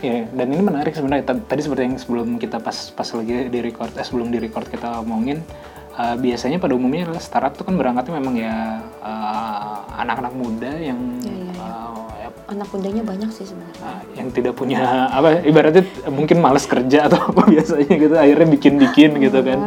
Ya, dan ini menarik sebenarnya. Tad- Tadi seperti yang sebelum kita pas pas lagi di record, eh, sebelum di record kita omongin, eh, biasanya pada umumnya adalah startup tuh kan berangkatnya memang ya eh, anak-anak muda yang Ya, ya, ya. eh, ya, anak mudanya banyak sih sebenarnya eh, yang tidak punya apa ibaratnya mungkin males kerja atau apa biasanya gitu akhirnya bikin-bikin gitu kan.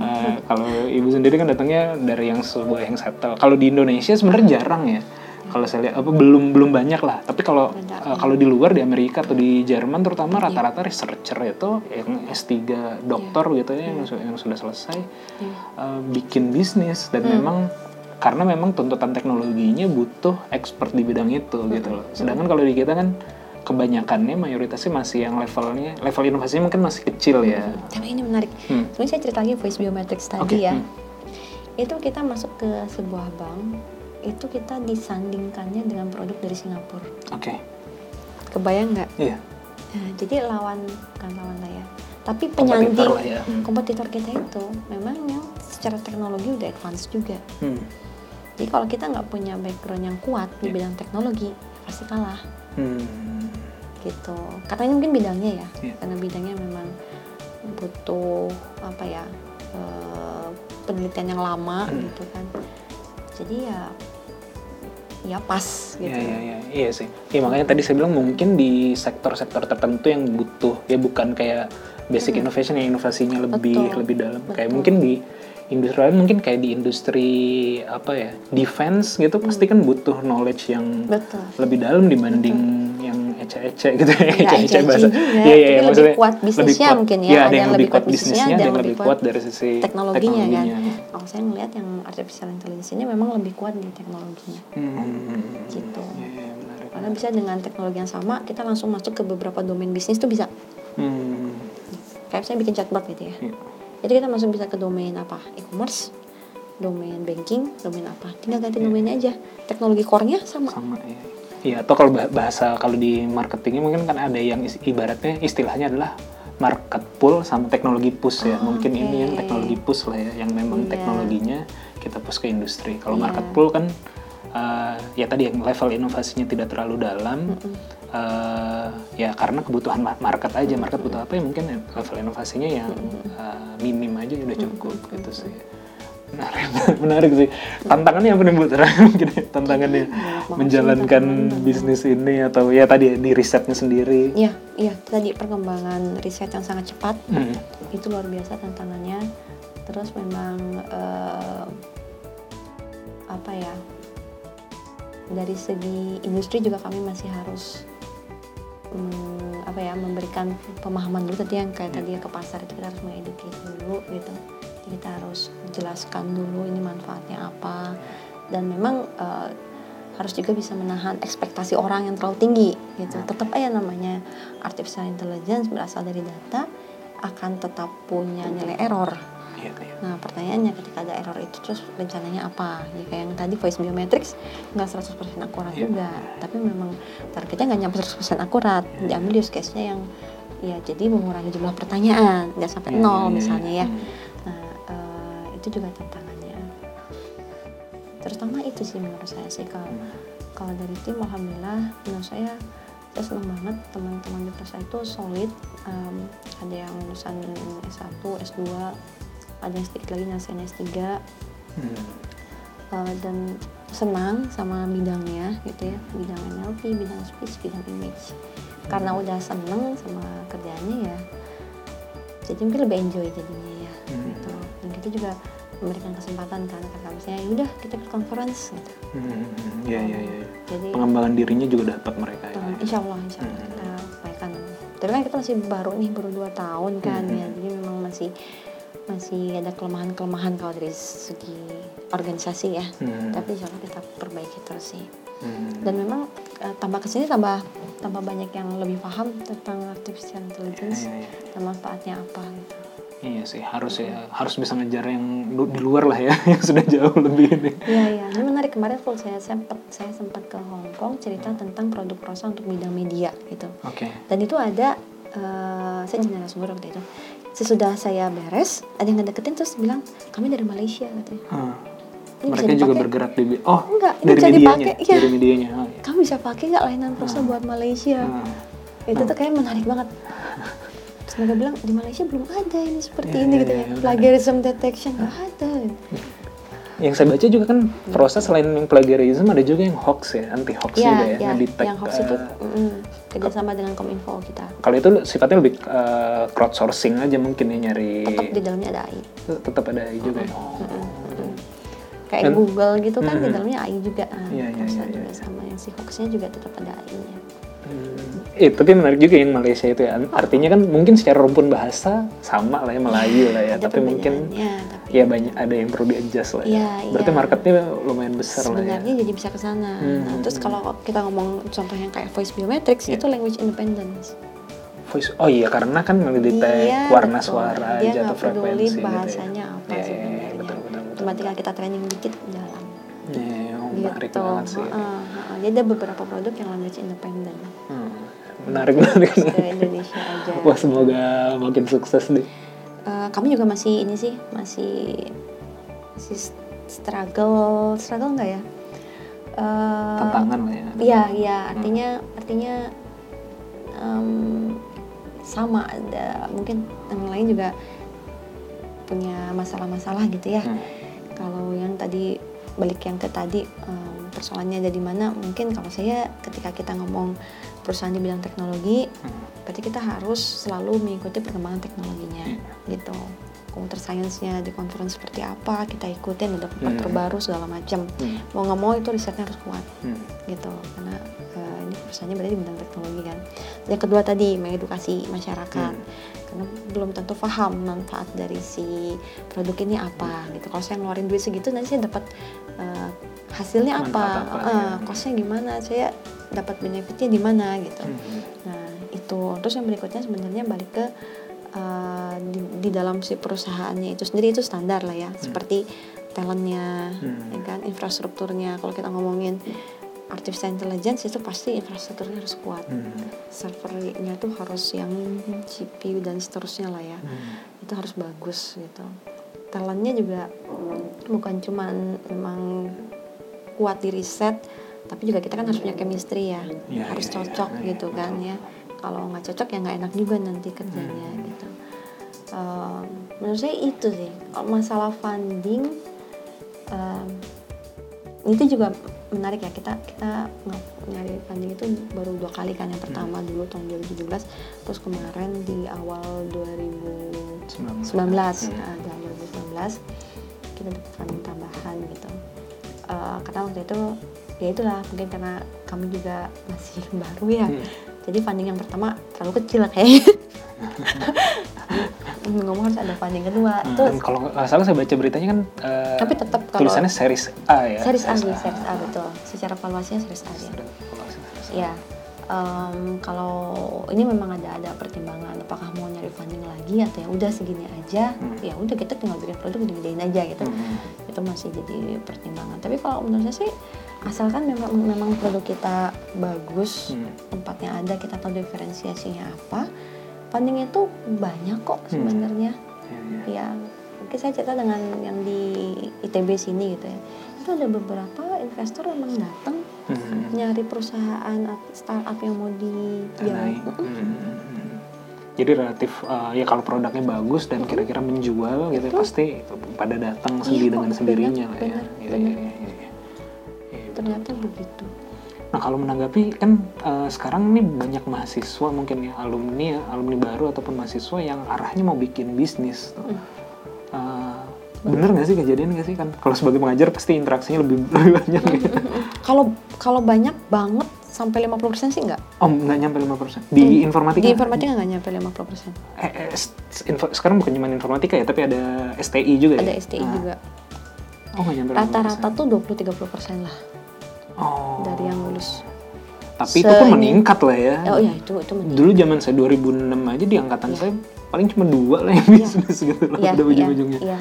Eh, kalau ibu sendiri kan datangnya dari yang sebuah yang settle. Kalau di Indonesia sebenarnya jarang ya. Kalau saya lihat apa belum belum banyak lah. Tapi kalau eh, kalau di luar di Amerika atau di Jerman terutama rata-rata researcher itu yang S3 doktor gitu ya yang, su- yang sudah selesai Iya. eh, bikin bisnis dan memang karena memang tuntutan teknologinya butuh expert di bidang itu gitu loh. Sedangkan kalau di kita kan kebanyakannya mayoritasnya masih yang levelnya level inovasinya mungkin masih kecil ya. tapi ini menarik Hmm. Sebenarnya saya cerita lagi voice biometrics tadi Oke, ya hmm. itu kita masuk ke sebuah bank itu kita disandingkannya dengan produk dari Singapura Oke. kebayang nggak Iya. Nah, jadi lawan bukan lawan lah ya tapi Kompetitor penyanding lah ya. hmm, kompetitor kita itu memang yang secara teknologi udah advance juga Hmm. Jadi kalau kita nggak punya background yang kuat di Iya. bidang teknologi pasti kalah Hmm. gitu karena ini mungkin bidangnya ya Iya. karena bidangnya memang butuh apa ya eh, penelitian yang lama Hmm. gitu kan jadi ya ya pas gitu. Iya, iya, iya, iya sih. Iya makanya tadi saya bilang mungkin di sektor-sektor tertentu yang butuh ya bukan kayak basic innovation yang inovasinya lebih Betul, lebih dalam. Kayak betul. mungkin di industri lain mungkin kayak di industri apa ya defense gitu pasti kan butuh knowledge yang Betul. lebih dalam dibanding yang ece-ece gitu ya Nggak ece-ece ece-ece bahasa. juga, Iya iya tapi iya, lebih kuat bisnisnya mungkin ya, Iya, ada yang lebih kuat bisnisnya, ada yang lebih kuat dari sisi teknologinya, kan. teknologinya. Kalau saya ngelihat yang artificial intelligence ini memang lebih kuat di teknologinya. Hmm. Gitu. Iya, iya, menarik. Karena bisa dengan teknologi yang sama kita langsung masuk ke beberapa domain bisnis tuh bisa. Hmm. Kayak saya bikin chatbot gitu ya. Iya. Jadi kita langsung bisa ke domain apa? E-commerce, domain banking, domain apa? Tinggal ganti domainnya aja. Teknologi core-nya sama. sama ya. Iya, atau kalau bah- bahasa kalau di marketingnya mungkin kan ada yang ibaratnya istilahnya adalah market pull sama teknologi push ya. Oh, mungkin ini yang teknologi push lah ya, yang memang Iya. teknologinya kita push ke industri. Kalau Iya. market pull kan eh, ya tadi yang level inovasinya tidak terlalu dalam. eh, ya karena kebutuhan ma- market aja, market butuh apa ya mungkin level inovasinya yang eh, minim aja udah cukup gitu sih. Menarik, menarik sih. Tantangannya apa nih Bu? Mungkin ya, tantangannya banget sih menjalankan tantangan. bisnis ini atau ya tadi di risetnya sendiri. Iya, iya. Tadi perkembangan riset yang sangat cepat. Hmm. itu luar biasa tantangannya terus memang eh, apa ya dari segi industri juga kami masih harus mm, apa ya memberikan pemahaman dulu tadi yang kayak tadi ya ke pasar itu kita harus mengedukasi dulu gitu. Jadi kita harus jelaskan dulu ini manfaatnya apa. Dan memang eh, harus juga bisa menahan ekspektasi orang yang terlalu tinggi gitu. Tetap aja namanya artificial intelligence berasal dari data akan tetap punya nilai error Iya, iya. Nah pertanyaannya ketika ada error itu terus rencananya apa? Ya kayak yang tadi voice biometrics nggak 100% akurat Iya. juga, tapi memang targetnya nggak nyampe 100% akurat. Iya. Diambil use case-nya yang ya jadi mengurangi jumlah pertanyaan, nggak sampai Iya, nol iya, iya, misalnya ya. Hmm. Nah eh, itu juga tantangannya. Terutama itu sih menurut saya sih kalau kalau dari tim alhamdulillah menurut saya saya senang banget teman-teman di Persa itu solid Em, ada yang lulusan S1, S2 ada yang sedikit lagi nyelesain S3 Hmm. eh, dan senang sama bidangnya gitu ya bidang NLP, bidang speech, bidang image karena udah seneng sama kerjaannya ya jadi mungkin lebih enjoy jadinya ya Hmm. gitu dan kita juga memberikan kesempatan kan kakak misalnya yaudah kita ke conference gitu Hmm. Iya, iya, iya. jadi Pengembangan dirinya juga dapat mereka. ya. Tahun- insya Allah insya Allah Hmm. kita upayakan tapi kan kita masih baru nih baru dua tahun kan Hmm. ya jadi memang masih masih ada kelemahan-kelemahan kalau dari segi organisasi ya Hmm. tapi insya Allah kita perbaiki terus sih Hmm. dan memang eh, tambah ke sini tambah tambah banyak yang lebih paham tentang artificial intelligence Iya, iya. dan manfaatnya apa gitu Iya sih, harus ya, harus bisa ngejar yang lu- di luar lah ya, yang sudah jauh lebih ini. Iya iya, ini menarik kemarin full saya sempat saya sempat ke Hong Kong cerita tentang produk prosa untuk bidang media gitu. Oke. Dan itu ada eh, saya jadi narasumber waktu itu. Sesudah saya beres, ada yang ngedeketin terus bilang kami dari Malaysia katanya. Ah. Ini Mereka juga bergerak di oh Enggak, ini dari bisa medianya, dipakai, iya. dari medianya. Oh, iya. Kamu bisa pakai nggak layanan prosa buat Malaysia? Ah. Itu tuh kayak menarik banget. Terus mereka bilang di Malaysia belum ada ini seperti Iya, ini iya, gitu iya, ya. iya. Plagiarism detection nggak ada. Yang saya baca juga kan proses selain yang plagiarism ada juga yang hoax ya, anti hoax Iya, juga ya, iya. ngedetect, Yang hoax itu mm, kerjasama dengan Kominfo kita. kalau itu sifatnya lebih eh, crowdsourcing aja mungkin ya nyari Tetap di dalamnya ada AI. tetap ada juga ya. Oh. Mm-mm. Kayak Dan- Google gitu kan di Mm-mm. dalamnya AI juga. Ah, Iya, iya, iya, iya, juga sama yang si hoaxnya juga tetap ada AI-nya. Hmm. Eh, tapi menarik juga yang Malaysia itu ya. Artinya kan mungkin secara rumpun bahasa sama lah ya Melayu lah ya, tapi mungkin perbedaannya, tapi ya banyak ada yang perlu di-adjust lah ya. Iya, Berarti iya. marketnya lumayan besar lah ya. sebenarnya jadi bisa ke sana. Hmm, Nah, terus hmm. kalau kita ngomong contoh yang kayak voice biometrics Iya. itu language independence. Voice, oh iya karena kan ngedetect Iya, warna betul. suara Dia aja atau nggak peduli frekuensi gitu ya. bahasanya apa Iya, iya, iya, sebenarnya. betul, betul, betul. Cuma tinggal kita training dikit jalan. Iya, oh, menarik gitu. banget sih. Heeh, heeh. Jadi ada beberapa produk yang language independent. Hmm, Menarik, menarik. Ke Indonesia aja. Wah semoga makin sukses deh. Eh, kami juga masih ini sih masih masih struggle struggle nggak ya Eh, Tantangan lah ya. iya iya artinya artinya em, sama ada mungkin yang lain juga punya masalah-masalah gitu ya Hmm. kalau yang tadi balik yang ke tadi em, persoalannya ada di mana mungkin kalau saya ketika kita ngomong perusahaan di bidang teknologi Hmm. Berarti kita harus selalu mengikuti perkembangan teknologinya gitu computer science-nya di conference seperti apa kita ikutin ada tempat Hmm. terbaru segala macam Hmm. mau nggak mau itu risetnya harus kuat Hmm. gitu karena eh, ini perusahaannya berarti di bidang teknologi kan yang kedua tadi mengedukasi masyarakat Hmm. karena belum tentu paham manfaat dari si produk ini apa gitu kalau saya ngeluarin duit segitu nanti saya dapat eh, hasilnya apa, Manfaat apa, Eh, ya. costnya gimana saya dapat benefitnya di mana gitu Hmm. nah itu terus yang berikutnya sebenarnya balik ke eh, di, di dalam si perusahaannya itu sendiri itu standar lah ya. Seperti talentnya Hmm. ya kan infrastrukturnya. Kalau kita ngomongin artificial intelligence itu pasti infrastrukturnya harus kuat. Hmm. servernya tuh harus yang CPU dan seterusnya lah ya. Hmm. itu harus bagus gitu. Talentnya juga bukan cuman emang kuat di riset tapi juga kita kan harus punya chemistry ya. Ya, harus ya, ya. cocok Ya, gitu kan ya kalau nggak cocok ya nggak enak juga nanti kerjanya Hmm. gitu Ehm, menurut saya itu sih masalah funding ehm, itu juga menarik ya kita kita nyari funding itu baru dua kali kan yang pertama Hmm. dulu tahun 2017 terus kemarin di awal 2019 19. nah, di awal 2019 kita dapat funding tambahan gitu Eh, karena waktu itu ya itulah mungkin karena kami juga masih baru ya Hmm. Jadi funding yang pertama terlalu kecil kayaknya. Ngomong harus ada funding kedua. Hmm, terus kalau nggak salah saya baca beritanya kan eh, Tapi tetap kalau- tulisannya series A ya. series A nih series A betul. Secara valuasinya series A ya. Ya em, kalau ini memang ada ada pertimbangan. Apakah mau nyari funding lagi atau ya udah segini aja? Hmm. ya udah kita tinggal bikin produk gede-gedein aja gitu. Hmm. itu masih jadi pertimbangan. Tapi kalau menurut saya sih asalkan memang memang produk kita bagus Hmm. tempatnya ada kita tahu diferensiasinya apa funding itu banyak kok Hmm. sebenarnya Ya, ya. ya mungkin saya cerita dengan yang di ITB sini gitu ya itu ada beberapa investor memang datang Hmm. nyari perusahaan startup yang mau di Danai. Hmm. Jadi relatif eh, ya kalau produknya bagus dan kira-kira menjual gitu ya, pasti pada datang sendiri kok, dengan sendirinya lah ya. benar, Iya, benar. iya, iya, iya. Iya, ternyata begitu Nah kalau menanggapi kan eh, sekarang ini banyak mahasiswa mungkin ya alumni ya, alumni baru ataupun mahasiswa yang arahnya mau bikin bisnis. tuh. Eh, bener nggak sih kejadian nggak sih kan kalau sebagai pengajar pasti interaksinya lebih, lebih banyak gitu. kalau kalau banyak banget sampai 50% sih enggak Oh nggak nyampe 5% di informatika? di informatika nggak nyampe 50% Eh, eh, info- sekarang bukan cuma informatika ya tapi ada STI juga ada ya? STI Ah. juga Oh nggak nyampe 5%. rata-rata tuh 20-30% lah Oh. dari yang lulus Tapi itu pun meningkat lah ya. oh ya itu itu meningkat. Dulu zaman saya 2006 aja di angkatan Iya. saya paling cuma dua lah yang Iya. bisnis gitu lah Iya, pada iya, ujung-ujungnya. iya.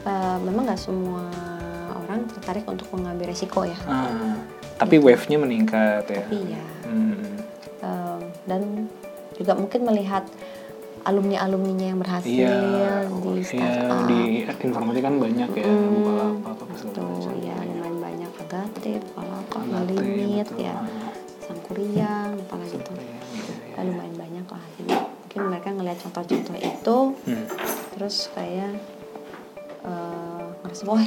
Eh, memang nggak semua orang tertarik untuk mengambil resiko ya Ah, tapi wave-nya meningkat ya. tapi ya Hmm. eh, dan juga mungkin melihat alumni alumninya yang berhasil Iya, di iya, startup di informatika kan banyak ya, Hmm, Bukalapak apa segala tuh macam. ya Bukalapak, Agate, Malimit betul. ya Sangkuriang apalagi iya. Ya, lumayan banyak lah jadi mungkin mereka ngelihat contoh-contoh itu Hmm. terus kayak eh, ngerasa wah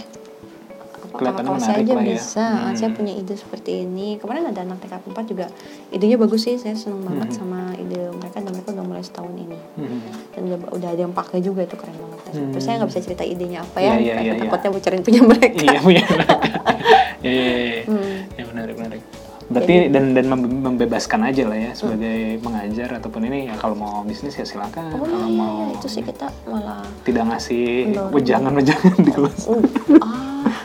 Saya menarik aja lah ya. bisa Hmm. saya punya ide seperti ini kemarin ada anak TK 4 juga idenya bagus sih saya seneng banget Hmm. sama ide mereka dan mereka udah mulai setahun ini Hmm. dan udah, udah ada yang pakai juga itu keren banget Hmm. terus saya nggak bisa cerita idenya apa Iya, ya iya, karena iya, iya. takutnya bocorin punya mereka Iya punya. Iya, iya, iya. Hmm. Ya menarik, menarik. Berarti dan dan membe- membebaskan aja lah ya sebagai pengajar ataupun ini ya kalau mau bisnis ya silakan. oh kalau iya, mau itu sih kita malah tidak ngasih Mendorong. wejangan-wejangan di kelas. Uh, ah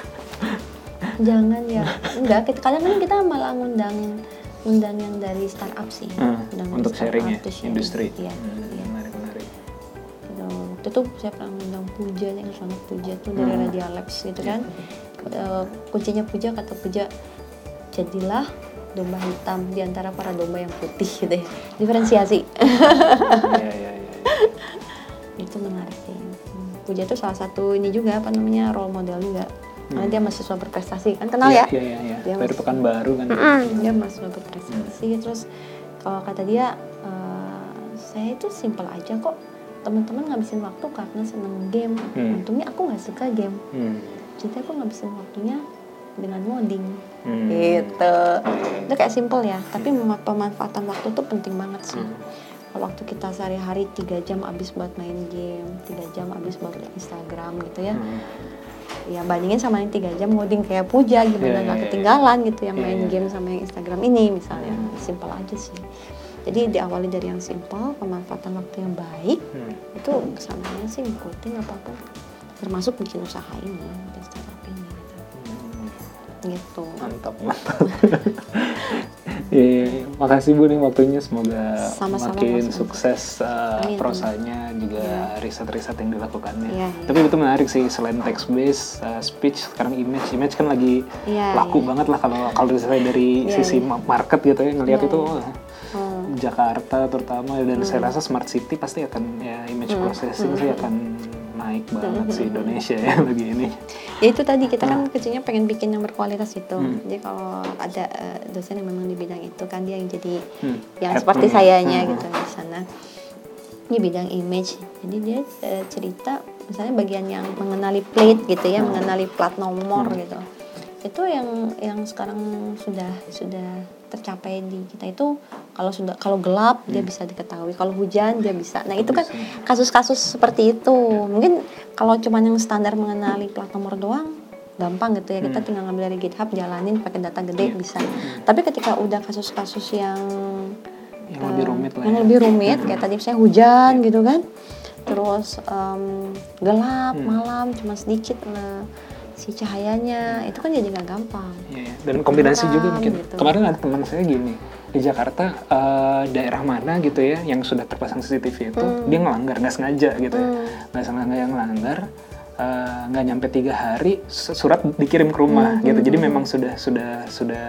jangan ya enggak kita kadang kan kita malah ngundang ngundang yang dari startup sih Hmm, Undang untuk sharing ya, tuh sharing. industri. iya Hmm, iya Menarik, menarik. Gitu. itu saya pernah ngundang Puja yang sono Puja tuh dari Hmm. Radia Labs gitu kan Eh, kuncinya Puja kata Puja jadilah domba hitam di antara para domba yang putih gitu ya diferensiasi Iya, iya, iya. itu menarik sih Hmm, Puja itu salah satu ini juga apa namanya role model juga karena dia mahasiswa berprestasi kan kenal Iya, ya Iya, iya, iya. Dia Dari masih- Pekanbaru kan. Mm, dia mahasiswa berprestasi terus kalau kata dia eh, saya itu simpel aja kok teman-teman ngabisin waktu karena seneng game Hmm. untungnya aku nggak suka game Hmm. jadi aku ngabisin waktunya dengan ngoding Hmm. gitu itu kayak simple ya tapi pemanfaatan waktu tuh penting banget sih Hmm. kalau waktu kita sehari-hari tiga jam habis buat main game tiga jam habis buat Instagram gitu ya Hmm. Ya bandingin sama yang tiga jam ngoding kayak puja Iya, gimana iya, nggak iya. ketinggalan gitu yang Iya, main iya. game sama yang Instagram ini misalnya simple aja sih jadi diawali dari yang simple pemanfaatan waktu yang baik Hmm. itu ke sananya sih ngikutin apa pun termasuk bikin usaha ini gitu Mantap, mantap. Iya, makasih Bu nih waktunya semoga Sama-sama, makin Mas. sukses uh, Amin. prosanya juga Iya. riset-riset yang dilakukannya. Iya, iya. Tapi itu menarik sih selain text based uh, speech sekarang image image kan lagi Iya, laku iya. banget lah kalau kalau dari Iya, sisi ma- market gitu ya ngelihat Iya, itu Hmm. Jakarta terutama dan saya rasa smart city pasti akan ya image Hmm. processing sih akan naik banget sih Indonesia ya lagi ini. ya itu tadi kita kan kerjanya pengen bikin yang berkualitas itu Hmm. jadi kalau ada eh, dosen yang memang di bidang itu kan dia yang jadi Hmm. yang Head seperti nya. sayanya Hmm. gitu di sana di bidang image jadi dia eh, cerita misalnya bagian yang mengenali plate gitu ya Hmm. mengenali plat nomor Hmm. gitu itu yang yang sekarang sudah sudah tercapai di kita itu kalau sudah kalau gelap dia bisa diketahui kalau hujan dia bisa nah itu kan Hmm. Kasus-kasus seperti itu mungkin kalau cuma yang standar mengenali plat nomor doang gampang gitu ya kita Hmm. tinggal ngambil dari GitHub jalanin pakai data gede Iya. bisa tapi ketika udah kasus-kasus yang Yang lebih eh, rumit lah yang ya. lebih rumit kayak tadi misalnya hujan gitu kan terus em, gelap Hmm. malam cuma sedikit lah si cahayanya. Itu kan jadi nggak gampang. Iya, dan kombinasi Terang, juga mungkin. gitu. Kemarin ada teman saya gini di Jakarta eh, daerah mana gitu ya yang sudah terpasang CCTV itu Hmm. dia ngelanggar nggak sengaja gitu ya. Nggak sengaja yang ngelanggar eh, nggak nyampe tiga hari su- surat dikirim ke rumah Hmm, gitu. Jadi memang sudah sudah sudah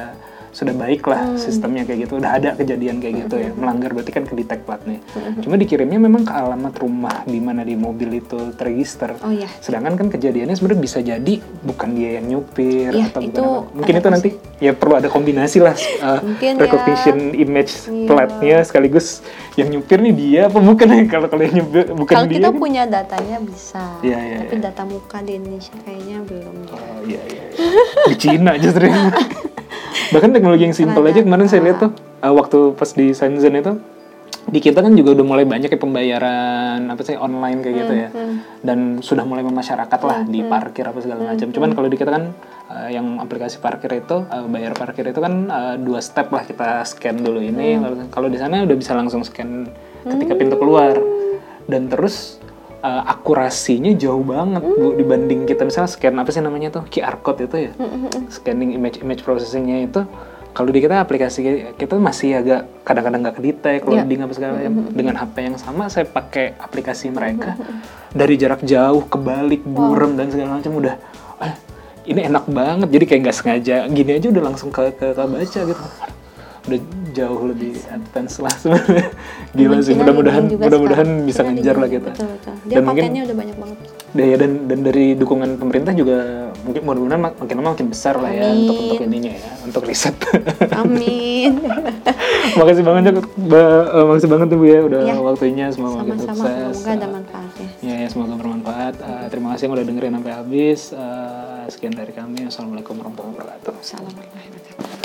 sudah baik lah Hmm. sistemnya kayak gitu udah ada kejadian kayak gitu ya melanggar berarti kan ke detect platnya Hmm. cuma dikirimnya memang ke alamat rumah di mana di mobil itu terregister oh ya Sedangkan kan kejadiannya sebenarnya bisa jadi bukan dia yang nyupir Iya, atau bukan itu apa. Mungkin itu nanti ya perlu ada kombinasi lah uh, Mungkin ya. recognition image Iya. platnya sekaligus yang nyupir nih dia apa bukan ya kalau kalau yang nyupir bukan kalau dia. kita kan- punya datanya bisa Iya, iya, tapi iya. data muka di Indonesia kayaknya belum ya Oh iya iya. iya. Di Cina justru. Bahkan teknologi yang simpel aja kemarin saya lihat tuh uh, waktu pas di Shenzhen itu di kita kan juga udah mulai banyak ya pembayaran apa sih online kayak gitu ya. Dan sudah mulai memasyarakat lah di parkir apa segala macam. Cuman kalau di kita kan uh, yang aplikasi parkir itu uh, bayar parkir itu kan uh, dua step lah kita scan dulu ini. Lalu kalau di sana udah bisa langsung scan ketika pintu keluar. Dan terus uh, akurasinya jauh banget bu dibanding kita. Misalnya scan apa sih namanya tuh? QR code itu ya? Scanning image image processingnya itu kalau di kita aplikasi kita masih agak kadang-kadang nggak kedetek Iya. loading apa segala macam. dengan HP yang sama saya pakai aplikasi mereka. dari jarak jauh kebalik burem dan segala macam udah ah, ini enak banget. Jadi kayak nggak sengaja. Gini aja udah langsung ke ke, ke baca gitu udah jauh lebih advance lah sebenarnya gila sih mudah-mudahan mudah-mudahan bisa China ngejar lah kita betul, betul. dia Dan mungkin- udah banyak banget Ya, dan dan dari dukungan pemerintah juga mungkin mudah-mudahan mak- makin lama makin besar lah ya untuk untuk Amin. ininya ya untuk riset. amin makasih banget ya, eh, makasih banget tuh Bu ya udah Ya. waktunya semoga makin sukses. semoga ada manfaatnya Ya, ya semoga bermanfaat. Eh, terima kasih yang udah dengerin sampai habis. Eh, sekian dari kami. Assalamualaikum warahmatullahi wabarakatuh. Assalamualaikum warahmatullahi wabarakatuh